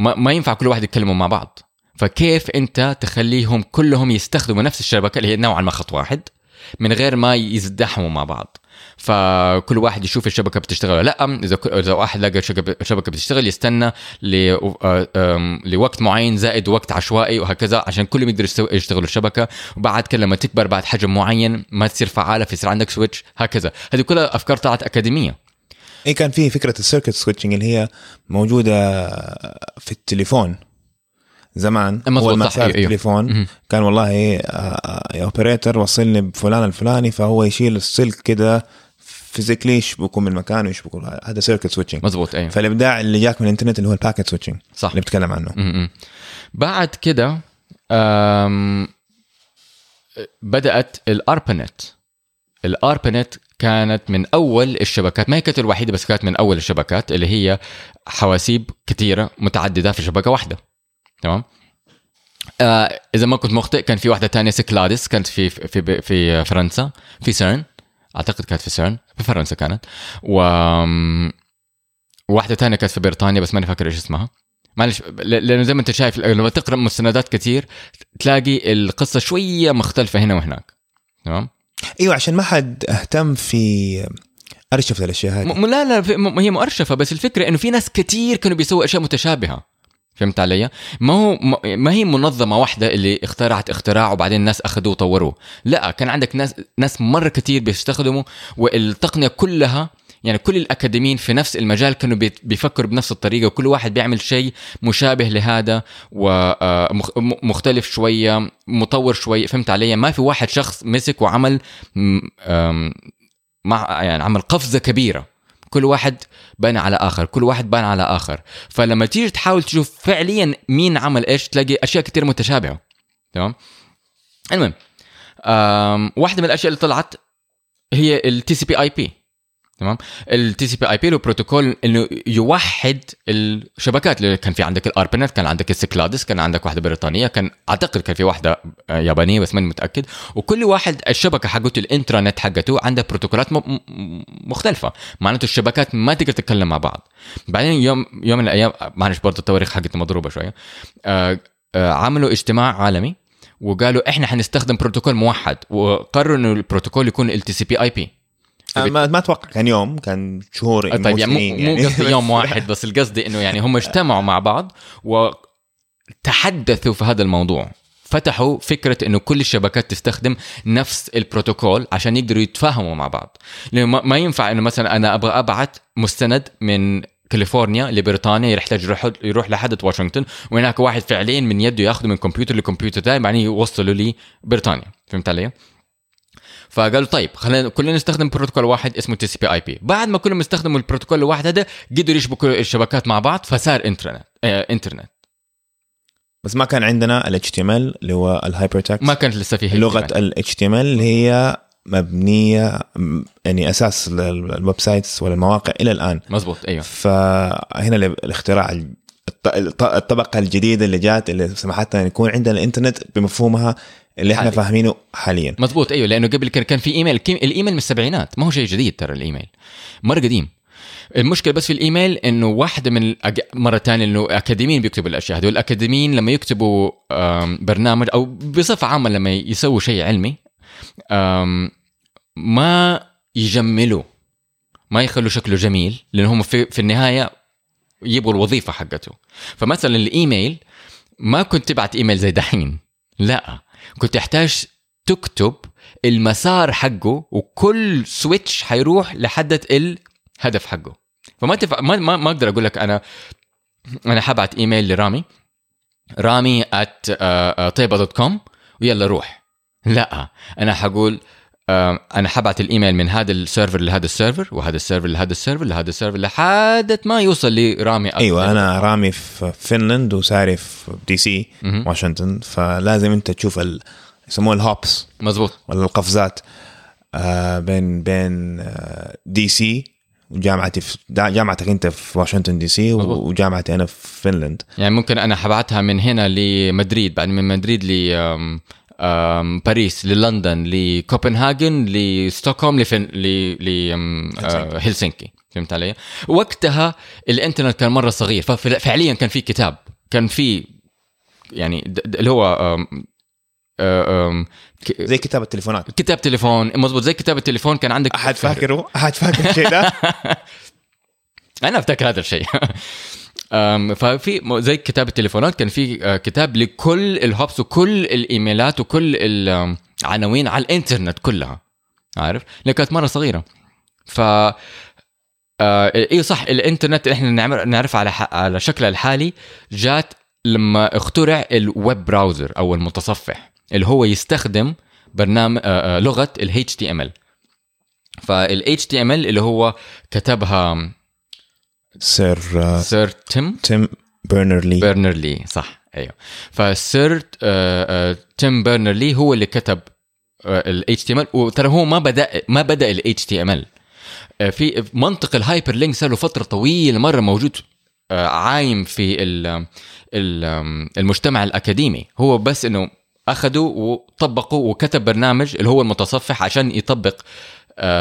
ما, ما ينفع كل واحد يتكلموا مع بعض. فكيف أنت تخليهم كلهم يستخدموا نفس الشبكة اللي هي نوعا ما خط واحد من غير ما يزدحموا مع بعض؟ فكل واحد يشوف الشبكة بتشتغل ولا لأ. إذا إذا واحد لقى شبكه شبكة بتشتغل يستنى لوقت معين زائد وقت عشوائي وهكذا عشان كلهم يقدروا يشتغلوا الشبكة. وبعد كده لما تكبر بعد حجم معين ما تصير فعالة فيصير عندك switch هكذا. هذه كلها أفكار طلعت أكاديمية. اي كان في فكرة ال circuit switching اللي هي موجودة في التليفون. زمان أول ما صار أيوه. التليفون مهم. كان والله آه، يا operator وصلني بفلان الفلاني فهو يشيل السلك كده physically يشبكه من مكانه يشبكه هذا circuit switching مظبوط أيوه. فالإبداع اللي جاك من الإنترنت اللي هو ال packet switching صح. اللي بتكلم عنه. م-م. بعد كده آم، بدأت ال ARPANET ال ARPANET كانت من أول الشبكات ما هي كانت الوحيدة بس كانت من أول الشبكات اللي هي حواسيب كثيره متعددة في شبكة واحدة. تمام؟ آه إذا ما كنت مخطئ كان في واحدة تانية CYCLADES كانت في في في فرنسا في سيرن. أعتقد كانت في سيرن في فرنسا كانت. و واحدة تانية كانت في بريطانيا بس ماني فاكر إيش اسمها. معلش لأنه زي ما أنت شايف لما تقرأ مستندات كثير تلاقي القصة شوية مختلفة هنا وهناك. تمام؟ أيوه عشان ما حد أهتم في ارشفت الأشياء هذه. م- لا لا هي مؤرشفة بس الفكرة إنه في ناس كثير كانوا بيسووا أشياء متشابهة. فهمت علي؟ ما هو ما- هي منظمة واحدة اللي اخترعت اختراع وبعدين الناس أخذوه وطوروه، لا كان عندك ناس ناس مرة كثير بيستخدموا والتقنية كلها يعني كل الأكاديميين في نفس المجال كانوا بيفكروا بنفس الطريقة وكل واحد بيعمل شيء مشابه لهذا ومختلف شوية مطور شوية فهمت علي؟ ما في واحد شخص مسك وعمل مع يعني عمل قفزة كبيرة كل واحد بنى على آخر كل واحد بنى على آخر. فلما تيجي تحاول تشوف فعليا مين عمل إيش تلاقي أشياء كتير متشابهة. تمام؟ المهم واحدة من الأشياء اللي طلعت هي التي سي بي اي بي تمام؟ التي سي بي اي بي له بروتوكول إنه يوحد الشبكات. اللي كان في عندك ال ARPANET كان عندك ال CYCLADES كان عندك واحدة بريطانية كان أعتقد كان في واحدة يابانية بس ماني متأكد. وكل واحد الشبكة حقته الانترنت حقته عندها بروتوكولات مختلفة. معناته الشبكات ما تقدر تتكلم مع بعض. بعدين يوم يوم من الأيام معلش برضه التواريخ حقتنا مضروبة شوية. آه، آه، عملوا اجتماع عالمي وقالوا إحنا حنستخدم بروتوكول موحد وقرروا إنه البروتوكول يكون ال تي سي بي اي بي ما ما أتوقع. كان يوم كان شهور طيب يعني مو, مو قصدي يوم واحد بس القصدي إنه يعني هم اجتمعوا مع بعض وتحدثوا في هذا الموضوع. فتحوا فكرة إنه كل الشبكات تستخدم نفس البروتوكول عشان يقدروا يتفاهموا مع بعض. لأنه ما- ما ينفع إنه مثلا أنا أبغى أبعت مستند من كاليفورنيا لبريطانيا يحتاج يروح يروح لحد واشنطن وهناك واحد فعليا من يده ياخذه من كمبيوتر لكمبيوتر ثاني بعدين يوصله لي بريطانيا فهمت علي؟ فقالوا طيب خلينا كلنا نستخدم بروتوكول واحد اسمه تي سي بي اي بي بعد ما كلهم استخدموا البروتوكول الواحد هذا قدروا يشبكوا الشبكات مع بعض فصار إنترنت آه إنترنت. بس ما كان عندنا ال HTML اللي هو ال hypertext ما كانت لسه في لغة ال HTML اللي هي مبنية يعني أساس ال- ال websites ولا المواقع إلى الآن. مزبوط أيوه. فهنا ال- الاختراع ال- الط- الط- الطبقة الجديدة اللي جات اللي سمحت لنا يكون عندنا الإنترنت بمفهومها اللي إحنا. فاهمينه حاليا. مزبوط أيوه لأنه قبل كان كان في email. ال email من السبعينات. ما هو شيء جديد ترى الإيميل. مرة قديم. المشكلة بس في الإيميل إنه واحدة من الأج... مرة ثانية إنه أكاديميين بيكتبوا الأشياء هذول الاكاديميين لما يكتبوا برنامج أو بصفة عامة لما يسووا شيء علمي ما يجملوا ما يخلوا شكله جميل لأن هم في, في النهاية يبغوا الوظيفة حقته. فمثلا الإيميل ما كنت تبعت إيميل زي دحين. لا. كنت تحتاج تكتب المسار حقه وكل switch حيروح لحد الهدف حقه. فما تف... ما ما, ما أقدر أقول لك أنا أنا حبعت إيميل لرامي. رامي at طيبة dot com. ويلا روح. لا أنا حقول آه، أنا حبعت الإيميل من هذا السيرفر لهذا السيرفر وهذا السيرفر لهذا السيرفر لهذا السيرفر لحد ما يوصل لرامي أيوه أنا رامي في فنلند وساري في دي سي. واشنطن فلازم أنت تشوف ال... يسموها ال hops. مزبوط ولا القفزات. آه بين بين آه دي سي وجامعتي في جامعتك أنت في واشنطن دي سي. وجامعتي أنا في فنلند. يعني ممكن أنا حبعتها من هنا لمدريد بعد من مدريد ل باريس للندن لكوبنهاجن لستوكهولم لفن... ل... ل... آم، آه، هلسنكي فهمت علي؟ وقتها الإنترنت كان مرة صغير. ففعليا كان في كتاب. كان في يعني اللي هو آه، زي كتاب التليفونات. كتاب تليفون. مزبوط زي كتاب التليفون. كان عندك أحد فاكره؟ أحد فاكر الشيء ده؟ أنا أفتكر هذا الشيء. ففي زي كتاب التليفونات كان في آه، كتاب لكل ال hops وكل الإيميلات وكل العناوين على الإنترنت كلها عارف؟ لأن كانت مرة صغيرة. ف آه إيه صح الإنترنت اللي إحنا نعرف على على شكلها الحالي جات لما اخترع ال web browser أو المتصفح اللي هو يستخدم برنامج آه لغة ال HTML فال HTML اللي هو كتبها Sir آه، Sir تيم؟ تيم بيرنرز لي. بيرنرز لي صح أيوه. ف Sir آه، آه، تيم بيرنرز لي هو اللي كتب ال HTML وترى هو ما بدأ ما بدأ ال HTML في منطق ال hyperlink صار له فترة طويلة مرة موجود عايم في ال- ال- المجتمع الأكاديمي. هو بس إنه اخذوا وطبقوا وكتب برنامج اللي هو المتصفح عشان يطبق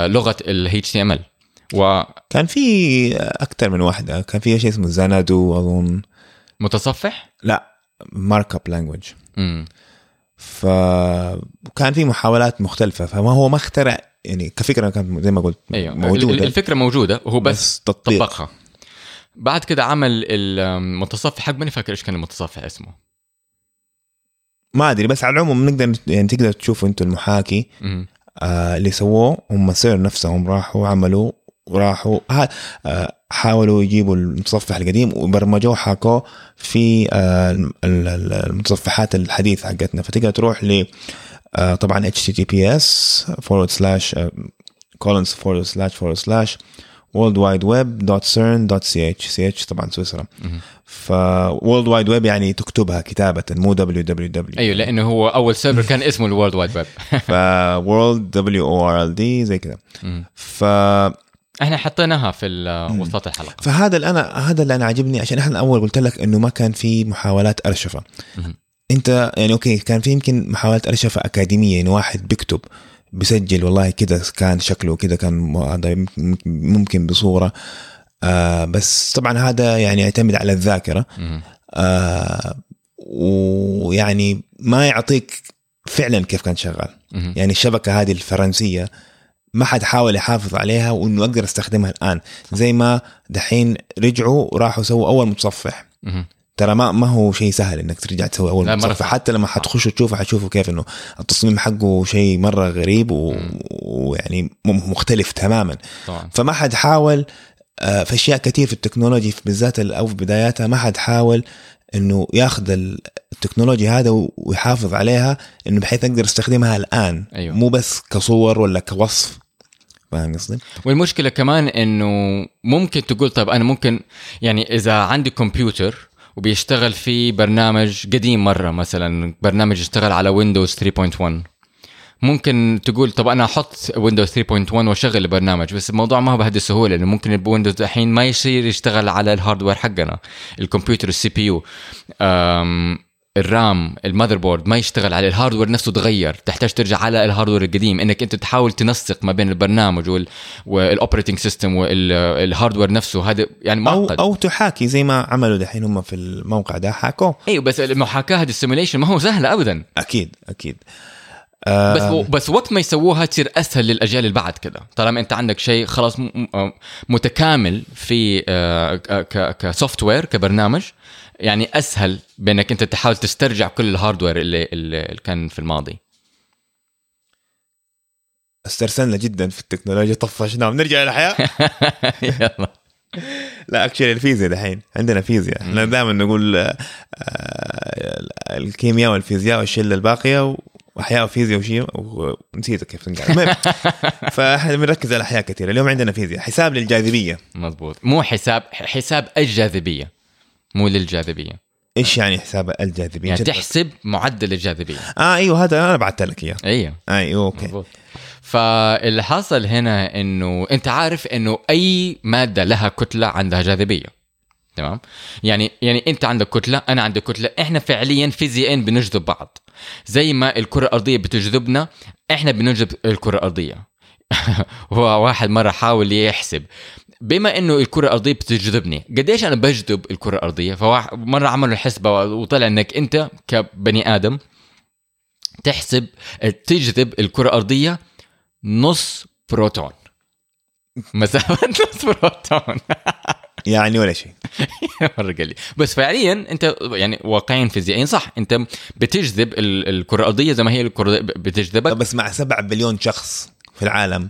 لغة ال HTML كان في أكثر من واحدة كان في شيء اسمه زانادو أظن. ومتصفح ل markup language فكان في محاولات مختلفة فما هو ما اخترع يعني كفكرة كانت زي ما قلت أيوه. موجودة. الفكرة موجودة وهو بس بس تطبيق. طبقها. بعد كده عمل المتصفح حق ماني فاكر إيش كان المتصفح اسمه. ما أدري بس على العموم نقدر يعني تقدر تشوفوا أنتم المحاكي. آه اللي سووه هم سير نفسهم راحوا عملوا. وراحوا آه حاولوا يجيبوا المتصفح القديم وبرمجوه حاكوه في آه ال- ال- المتصفحات الحديثة حقتنا. فتقدر تروح ل آه طبعا https forward slash colons forward slash forward slash world wide web dot cern dot ch. ch طبعا سويسرا. ف world wide web يعني تكتبها كتابة مو www أيوه لأنه هو أول server كان اسمه ال World Wide Web ف world w o r l d زي كذا. ف إحنا حطيناها في وسط الحلقة فهذا اللي أنا هذا اللي أنا عاجبني عشان إحنا اول قلت لك إنه ما كان في محاولات أرشفة. أنت يعني okay كان في يمكن محاولات أرشفة أكاديمية يعني واحد بيكتب بيسجل والله كده كان شكله كده كان هذا ممكن بصورة آه بس طبعا هذا يعني يعتمد على الذاكرة. آه ويعني ما يعطيك فعلا كيف كان شغال. يعني الشبكة هذه الفرنسية ما حد حاول يحافظ عليها وإنه أقدر أستخدمها الآن. زي ما دحين رجعوا وراحوا سووا أول متصفح. ترى ما ما هو شيء سهل إنك ترجع تسوي أول متصفح. حتى لما حتخشوا تشوفوا حتشوفوا كيف إنه التصميم حقه شيء مرة غريب و- ويعني مختلف تماما. طبعا. فما حد حاول آه، في أشياء كثير في التكنولوجي بالذات ال- أو في بداياتها ما حد حاول إنه ياخذ ال- التكنولوجيا هذا ويحافظ عليها إنه بحيث أقدر أستخدمها الآن أيوة. مو بس كصور ولا كوصف فاهم قصدي؟ والمشكلة كمان إنه ممكن تقول طيب أنا ممكن يعني إذا عندي كمبيوتر وبيشتغل في برنامج قديم مرة مثلا برنامج يشتغل على ويندوز 3.1 ممكن تقول طب أنا أحط ويندوز 3.1 وأشغل البرنامج بس الموضوع ما هو بهذه السهولة لأنه ممكن الويندوز الحين ما يصير يشتغل على ال hardware حقنا الكمبيوتر ال CPU ال RAM ال motherboard ما يشتغل عليه ال hardware نفسه تغير تحتاج ترجع على ال hardware القديم. إنك أنت تحاول تنسق ما بين البرنامج وال وال operating system وال hardware نفسه هذا يعني أو معقد. أو تحاكي زي ما عملوا دحين هم في الموقع ده حاكوه. إيوه بس المحاكاة هذه ال simulation ما هو سهله ابدا. أكيد أكيد. بس آه بس وقت ما يسووها تصير أسهل للأجيال اللي بعد كده. طالما أنت عندك شيء خلاص متكامل في ك software كبرنامج يعني أسهل بأنك أنت تحاول تسترجع كل ال hardware اللي, اللي كان في الماضي. استرسلنا جدا في التكنولوجيا. طفشنا بنرجع للحياة. يلا. لا actually الفيزياء دحين عندنا فيزياء. إحنا دائما نقول آه، الكيمياء والفيزياء والشلة الباقية وأحياء وفيزياء وشيء ونسيت كيف تنقال فاحنا بنركز على الاحياء كثير اليوم عندنا فيزياء حساب للجاذبية. مزبوط مو حساب حساب الجاذبية. مو للجاذبية. إيش يعني حساب الجاذبية؟ يعني تحسب معدل الجاذبية. آه أيوه هذا أنا بعثت لك إياه. أيوه. أيوه okay. مزبوط فاللي حصل هنا إنه أنت عارف إنه أي مادة لها كتلة عندها جاذبية. تمام؟ يعني يعني أنت عندك كتلة أنا عندي كتلة. إحنا فعليا فيزيائيا بنجذب بعض. زي ما الكرة الأرضية بتجذبنا إحنا بنجذب الكرة الأرضية. هو واحد مرة حاول يحسب. بما إنه الكرة الأرضية بتجذبني قديش أنا بجذب الكرة الأرضية؟ فمره عملوا الحسبه وطلع إنك أنت كبني آدم تحسب تجذب الكرة الأرضية نص بروتون. مسافه نص بروتون. يعني ولا شيء. مرة قال لي بس فعليا أنت يعني واقعيا فيزيائيا صح أنت بتجذب ال- الكرة الأرضية زي ما هي الكرة بتجذبك. بس مع 7 بليون شخص في العالم.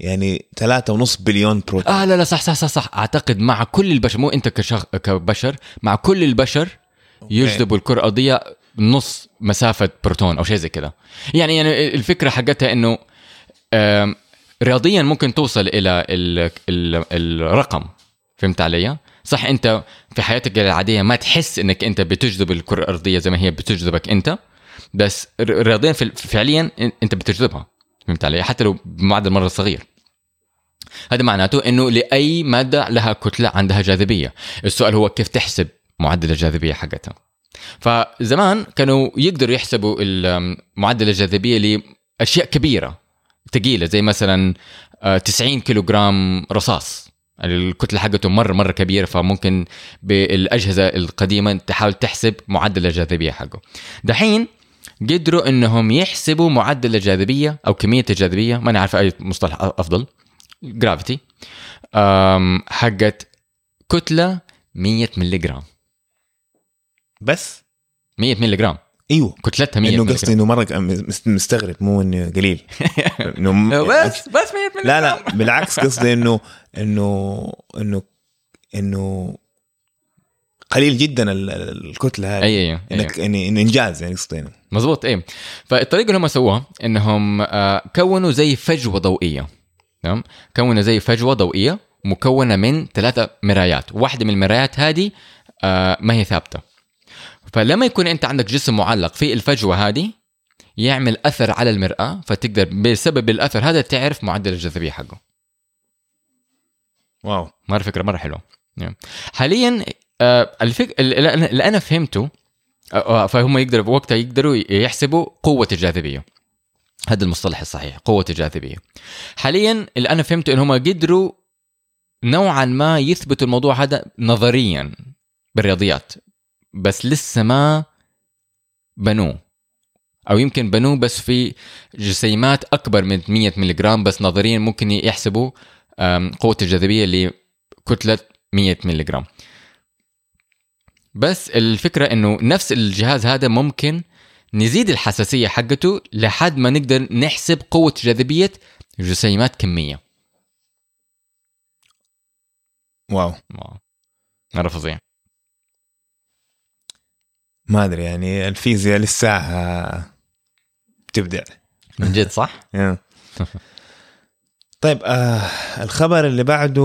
يعني ثلاثة ونص بليون بروتون آه لا لا صح صح صح صح. أعتقد مع كل البشر مو أنت كشخ... كبشر مع كل البشر يجذبوا الكرة الارضيه نص مسافة بروتون أو شيء زي كذا. يعني يعني الفكرة حقتها إنه آم، رياضيا ممكن توصل إلى ال... ال... الرقم. فهمت علي؟ صح أنت في حياتك العادية ما تحس إنك أنت بتجذب الكرة الأرضية زي ما هي بتجذبك أنت بس رياضيا فعليا أنت بتجذبها. فهمت علي؟ حتى لو بمعدل مره صغير هذا معناته إنه لأي مادة لها كتلة عندها جاذبية. السؤال هو كيف تحسب معدل الجاذبية حقتها. فزمان كانوا يقدروا يحسبوا معدل الجاذبية لأشياء كبيرة. ثقيلة زي مثلا آه، 90 كيلوغرام رصاص. الكتلة حقته مرة مرة كبيرة فممكن بالأجهزة القديمة تحاول تحسب معدل الجاذبية حقه. دحين قدروا إنهم يحسبوا معدل الجاذبية أو كمية الجاذبية ما أنا عارف أي مصطلح أفضل جرافيتي حقت كتلة 100 ملغ بس؟ 100 ملغ إيوه. كتلتها 100 إنه قصدي إنه مرة مست- مستغرب مو إنه قليل. إنه بس بس 100 ملغ لا لا بالعكس قصدي انه انه انه إنه قليل جدا ال- ال- الكتلة هذه. اي اي انك يعني إنجاز يعني قصدي إنه. مزبوط إيه. فالطريقة اللي هم سووها إنهم آه، كونوا زي فجوة ضوئية. تمام؟ كونوا زي فجوة ضوئية مكونة من ثلاثة مرايات. واحدة من المرايات هذه آه، ما هي ثابتة. فلما يكون أنت عندك جسم معلق في الفجوة هذه يعمل أثر على المرأة فتقدر بسبب الأثر هذا تعرف معدل الجاذبية حقه. واو. مرة فكرة مرة حلوة. نعم. حاليا آه، الفك... اللي أنا فهمته آه، آه، فهم يقدروا وقتها يقدروا يحسبوا قوة الجاذبية. هذا المصطلح الصحيح قوة الجاذبية. حاليا اللي أنا فهمته إن هم قدروا نوعا ما يثبتوا الموضوع هذا نظريا بالرياضيات بس لسه ما بنوه. أو يمكن بنوه بس في جسيمات أكبر من 100 ملغ بس نظريا ممكن يحسبوا قوة الجاذبية لكتلة 100 ملغ بس الفكرة إنه نفس الجهاز هذا ممكن نزيد الحساسية حقته لحد ما نقدر نحسب قوة جاذبية جسيمات كمية. واو. واو. مره فظيع ما أدري يعني الفيزياء لساها بتبدع من جد صح؟ طيب آه الخبر اللي بعده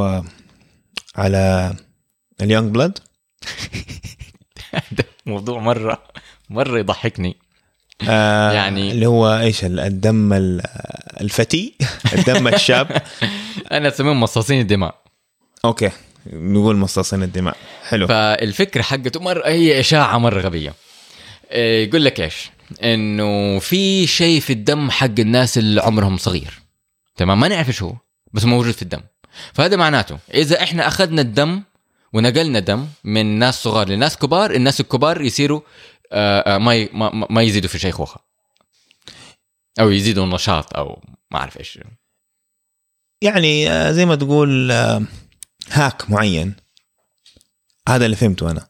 آه على ال young blood. ده موضوع مرة مرة يضحكني. آه يعني- اللي هو إيش ال- الدم ال- الفتي؟ الدم الشاب؟ أنا أسميهم مصاصين الدماء. أوكي نقول مصاصين الدماء. حلو. فالفكرة حقته مرة هي إشاعة مرة غبية. إيه، يقول لك إيش؟ إنه في شيء في الدم حق الناس اللي عمرهم صغير. تمام؟ ما نعرف إيش هو بس موجود في الدم. فهذا معناته إذا إحنا أخذنا الدم ونقلنا دم من ناس صغار لناس كبار الناس الكبار يصيروا آه، آه، ما ما يزيدوا في شيخوخه أو يزيدوا نشاط أو ما أعرف إيش. يعني آه، زي ما تقول هاك معين. هذا اللي فهمته أنا.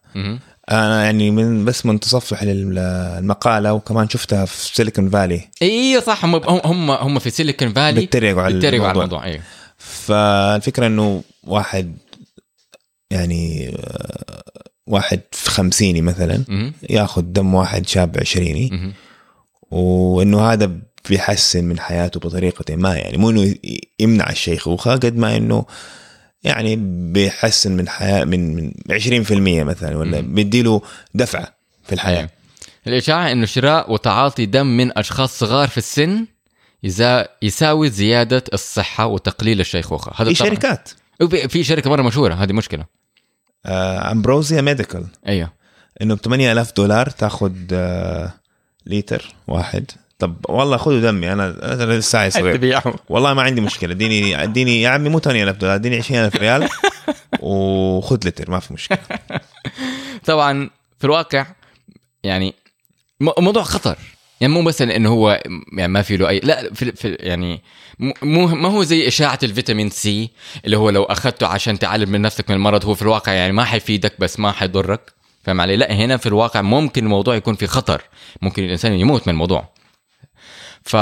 أنا يعني من بس من تصفح للمقالة وكمان شفتها في سيليكون فالي أيوه صح. هم هم هم في سيليكون فالي بيتريقوا على بيتريقوا على الموضوع. الموضوع أيوه فالفكرة إنه واحد يعني آه، واحد في خمسيني مثلا. ياخذ دم واحد شاب عشريني. وإنه هذا بيحسن من حياته بطريقة ما يعني مو إنه يمنع الشيخوخه قد ما إنه يعني بيحسن من حياة من من 20% مثلا ولا. بيديله دفعة في الحياة أيوة. الإشاعة إنه شراء وتعاطي دم من أشخاص صغار في السن يساوي زيادة الصحة وتقليل الشيخوخة هذا في طبعاً. شركات وفي- في شركة مرة مشهورة هذه مشكلة. آه امبروزيا ميديكال أيوه. إنه ب 8000 دولار تاخذ آه لتر واحد. طب والله خذوا دمي أنا أنا لسه صغير. والله ما عندي مشكلة. اديني اديني يا عمي مو 8000 دولار اديني 20000 ريال وخذ لتر ما في مشكلة. طبعا في الواقع يعني موضوع خطر. يعني مو بس انه هو يعني ما في له اي لا في, في يعني مو ما هو زي إشاعة الفيتامين سي اللي هو لو أخذته عشان تعالج من نفسك من المرض هو في الواقع يعني ما حيفيدك بس ما حيضرك. فاهم علي؟ لا هنا في الواقع ممكن الموضوع يكون في خطر. ممكن الإنسان يموت من الموضوع. ف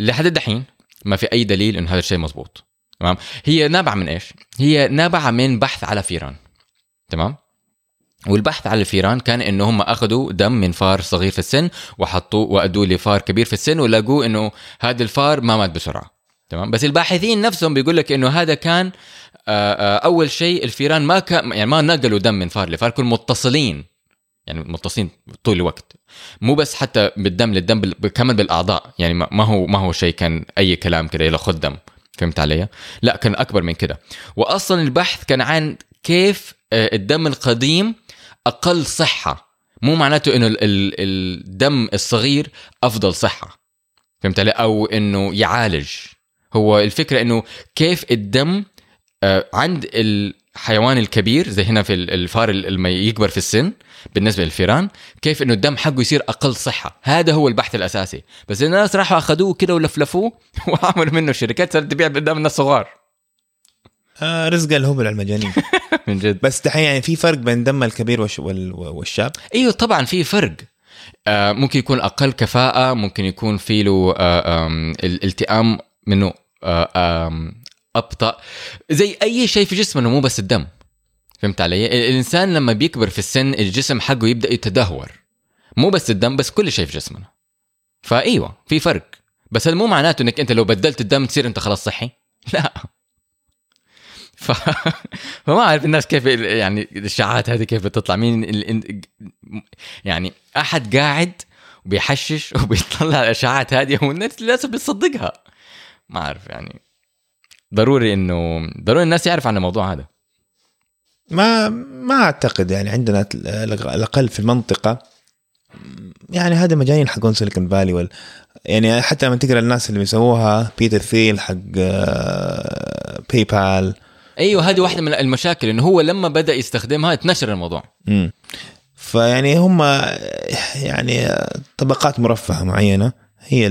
لحد الدحين ما في أي دليل انه هذا الشيء مزبوط تمام؟ هي نابعة من إيش؟ هي نابعة من بحث على فيران. تمام؟ والبحث على الفيران كان إنه هم أخذوا دم من فار صغير في السن وحطوه وأدوه لفار كبير في السن ولقوا إنه هذا الفار ما مات بسرعة. تمام؟ بس الباحثين نفسهم بيقول لك إنه هذا كان أول شيء الفيران ما كان يعني ما نقلوا دم من فار لفار كانوا متصلين يعني متصلين طول الوقت. مو بس حتى بالدم للدم كمان بالأعضاء يعني ما هو ما هو شيء كان أي كلام كده يلا خذ دم. فهمت علي؟ لا كان أكبر من كده. واصلا البحث كان عن كيف الدم القديم أقل صحة. مو معناته إنه الدم الصغير أفضل صحة. فهمت علي؟ أو إنه يعالج. هو الفكرة إنه كيف الدم آه، عند الحيوان الكبير زي هنا في الفار لما يكبر في السن بالنسبة للفيران كيف إنه الدم حقه يصير أقل صحة. هذا هو البحث الأساسي. بس الناس راحوا أخذوه كده ولفلفوه وعملوا منه شركات صارت تبيع قدام الناس صغار. آه رزق الهبل على المجانين من جد. بس دحين يعني في فرق بين دم الكبير والشاب؟ أيوه طبعا في فرق. آه ممكن يكون أقل كفاءة ممكن يكون في له آه الالتئام منه أبطأ. زي أي شيء في جسمنا مو بس الدم. فهمت علي؟ الإنسان لما بيكبر في السن الجسم حقه يبدأ يتدهور. مو بس الدم بس كل شيء في جسمنا. فأيوة في فرق. بس هذا مو معناته إنك أنت لو بدلت الدم تصير أنت خلاص صحي. لا. ف... فما أعرف الناس كيف يعني الإشاعات هذه كيف بتطلع. مين ال... يعني أحد قاعد وبيحشش وبيطلع الإشاعات هذه والناس للأسف بتصدقها. ما أعرف يعني. ضروري انه ضروري الناس يعرف عن الموضوع هذا. ما ما أعتقد يعني عندنا الأقل في المنطقة. يعني هذا مجانين حقون سيليكون فالي وال يعني حتى لما تقرأ الناس اللي بيسووها بيتر ثيل حق PayPal آه، أيوه هذه واحدة من المشاكل إنه هو لما بدأ يستخدمها اتنشر الموضوع. امم فيعني هم يعني طبقات مرفهة معينة هي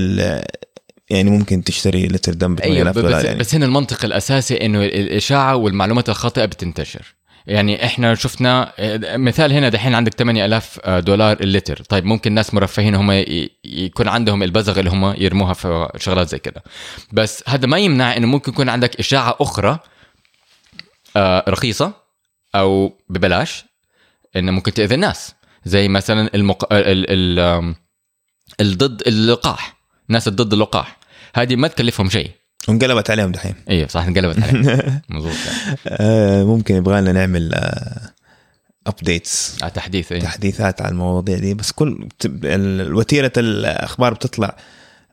يعني ممكن تشتري لتر دم ب أيوة دولار بس, يعني. بس هنا المنطق الأساسي إنه الإشاعة والمعلومات الخاطئة بتنتشر. يعني إحنا شفنا مثال هنا دحين عندك 8000 دولار اللتر. طيب ممكن ناس مرفهين هم يكون عندهم البزغ اللي هم يرموها في شغلات زي كده. بس هذا ما يمنع إنه ممكن يكون عندك إشاعة أخرى رخيصة أو ببلاش انه ممكن تأذي الناس. زي مثلا المق... ال... ال... الضد اللقاح. الناس ضد اللقاح. هذه ما تكلفهم شيء. وانقلبت عليهم دحين. أيوه صح انقلبت عليهم. مضبوط آه ممكن يبغى لنا نعمل updates آه تحديث إيه؟ تحديثات على المواضيع دي. بس كل وتيرة الأخبار بتطلع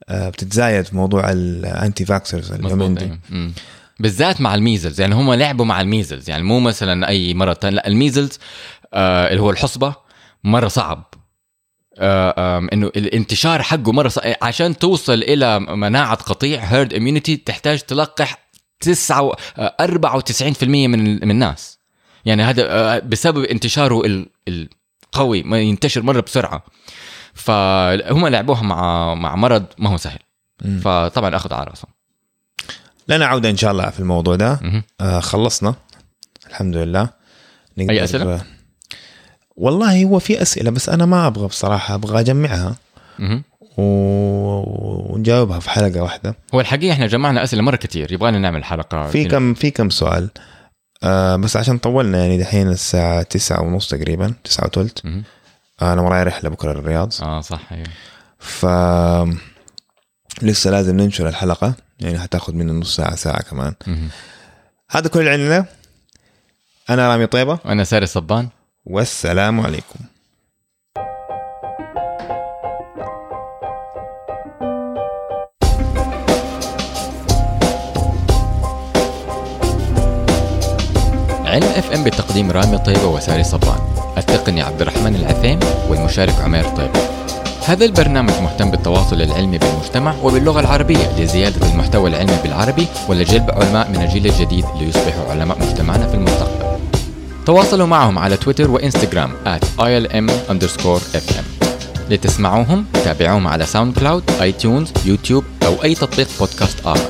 آه بتتزايد في موضوع ال anti-vaxxers اليومين دي. إيه. بالذات مع ال measles. يعني هم لعبوا مع ال measles. يعني مو مثلا أي مرض ثاني لا ال measles آه اللي هو الحصبة مرة صعب. آه إنه الانتشار حقه مرة صعب عشان توصل إلى مناعة قطيع هيرد اميونيتي تحتاج تلقح 9 94% من من الناس. يعني هذا آه بسبب انتشاره القوي ما ينتشر مرة بسرعة. فهم لعبوها مع مع مرض ما هو سهل. فطبعا اخذوا على رأسهم. لنا عودة إن شاء الله في الموضوع ده. آه خلصنا. الحمد لله. نقدر أي أسئلة؟ والله هو في أسئلة بس أنا ما أبغى بصراحة أبغى أجمعها و... ونجاوبها في حلقة واحدة. هو الحقيقة إحنا جمعنا أسئلة مرة كثير يبغانا نعمل حلقة في كم في كم سؤال؟ آه بس عشان طولنا يعني دحين الساعة تسعة ونص تقريبا تسعة وثلث أنا وراي رحلة بكرة الرياض آه صح أيوه. ف لسه لازم ننشر الحلقة. يعني حتاخذ منه نص ساعة ساعة كمان. هذا كل اللي عندنا أنا رامي طيبة. وأنا ساري صبان. والسلام عليكم. علم اف ام بتقديم رامي طيبة وساري صبان. ألتقني عبد الرحمن العثيم والمشارك عمير طيبة. هذا البرنامج مهتم بالتواصل العلمي بالمجتمع وباللغة العربية لزيادة المحتوى العلمي بالعربي ولجلب علماء من الجيل الجديد ليصبحوا علماء مجتمعنا في المستقبل. تواصلوا معهم على تويتر وإنستغرام at ilm underscore fm لتسمعوهم تابعوهم على SoundCloud iTunes يوتيوب أو أي تطبيق بودكاست آخر.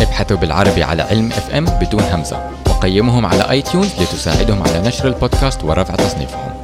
ابحثوا بالعربي على علم اف ام بدون همزة. وقيموهم على iTunes لتساعدهم على نشر البودكاست ورفع تصنيفهم.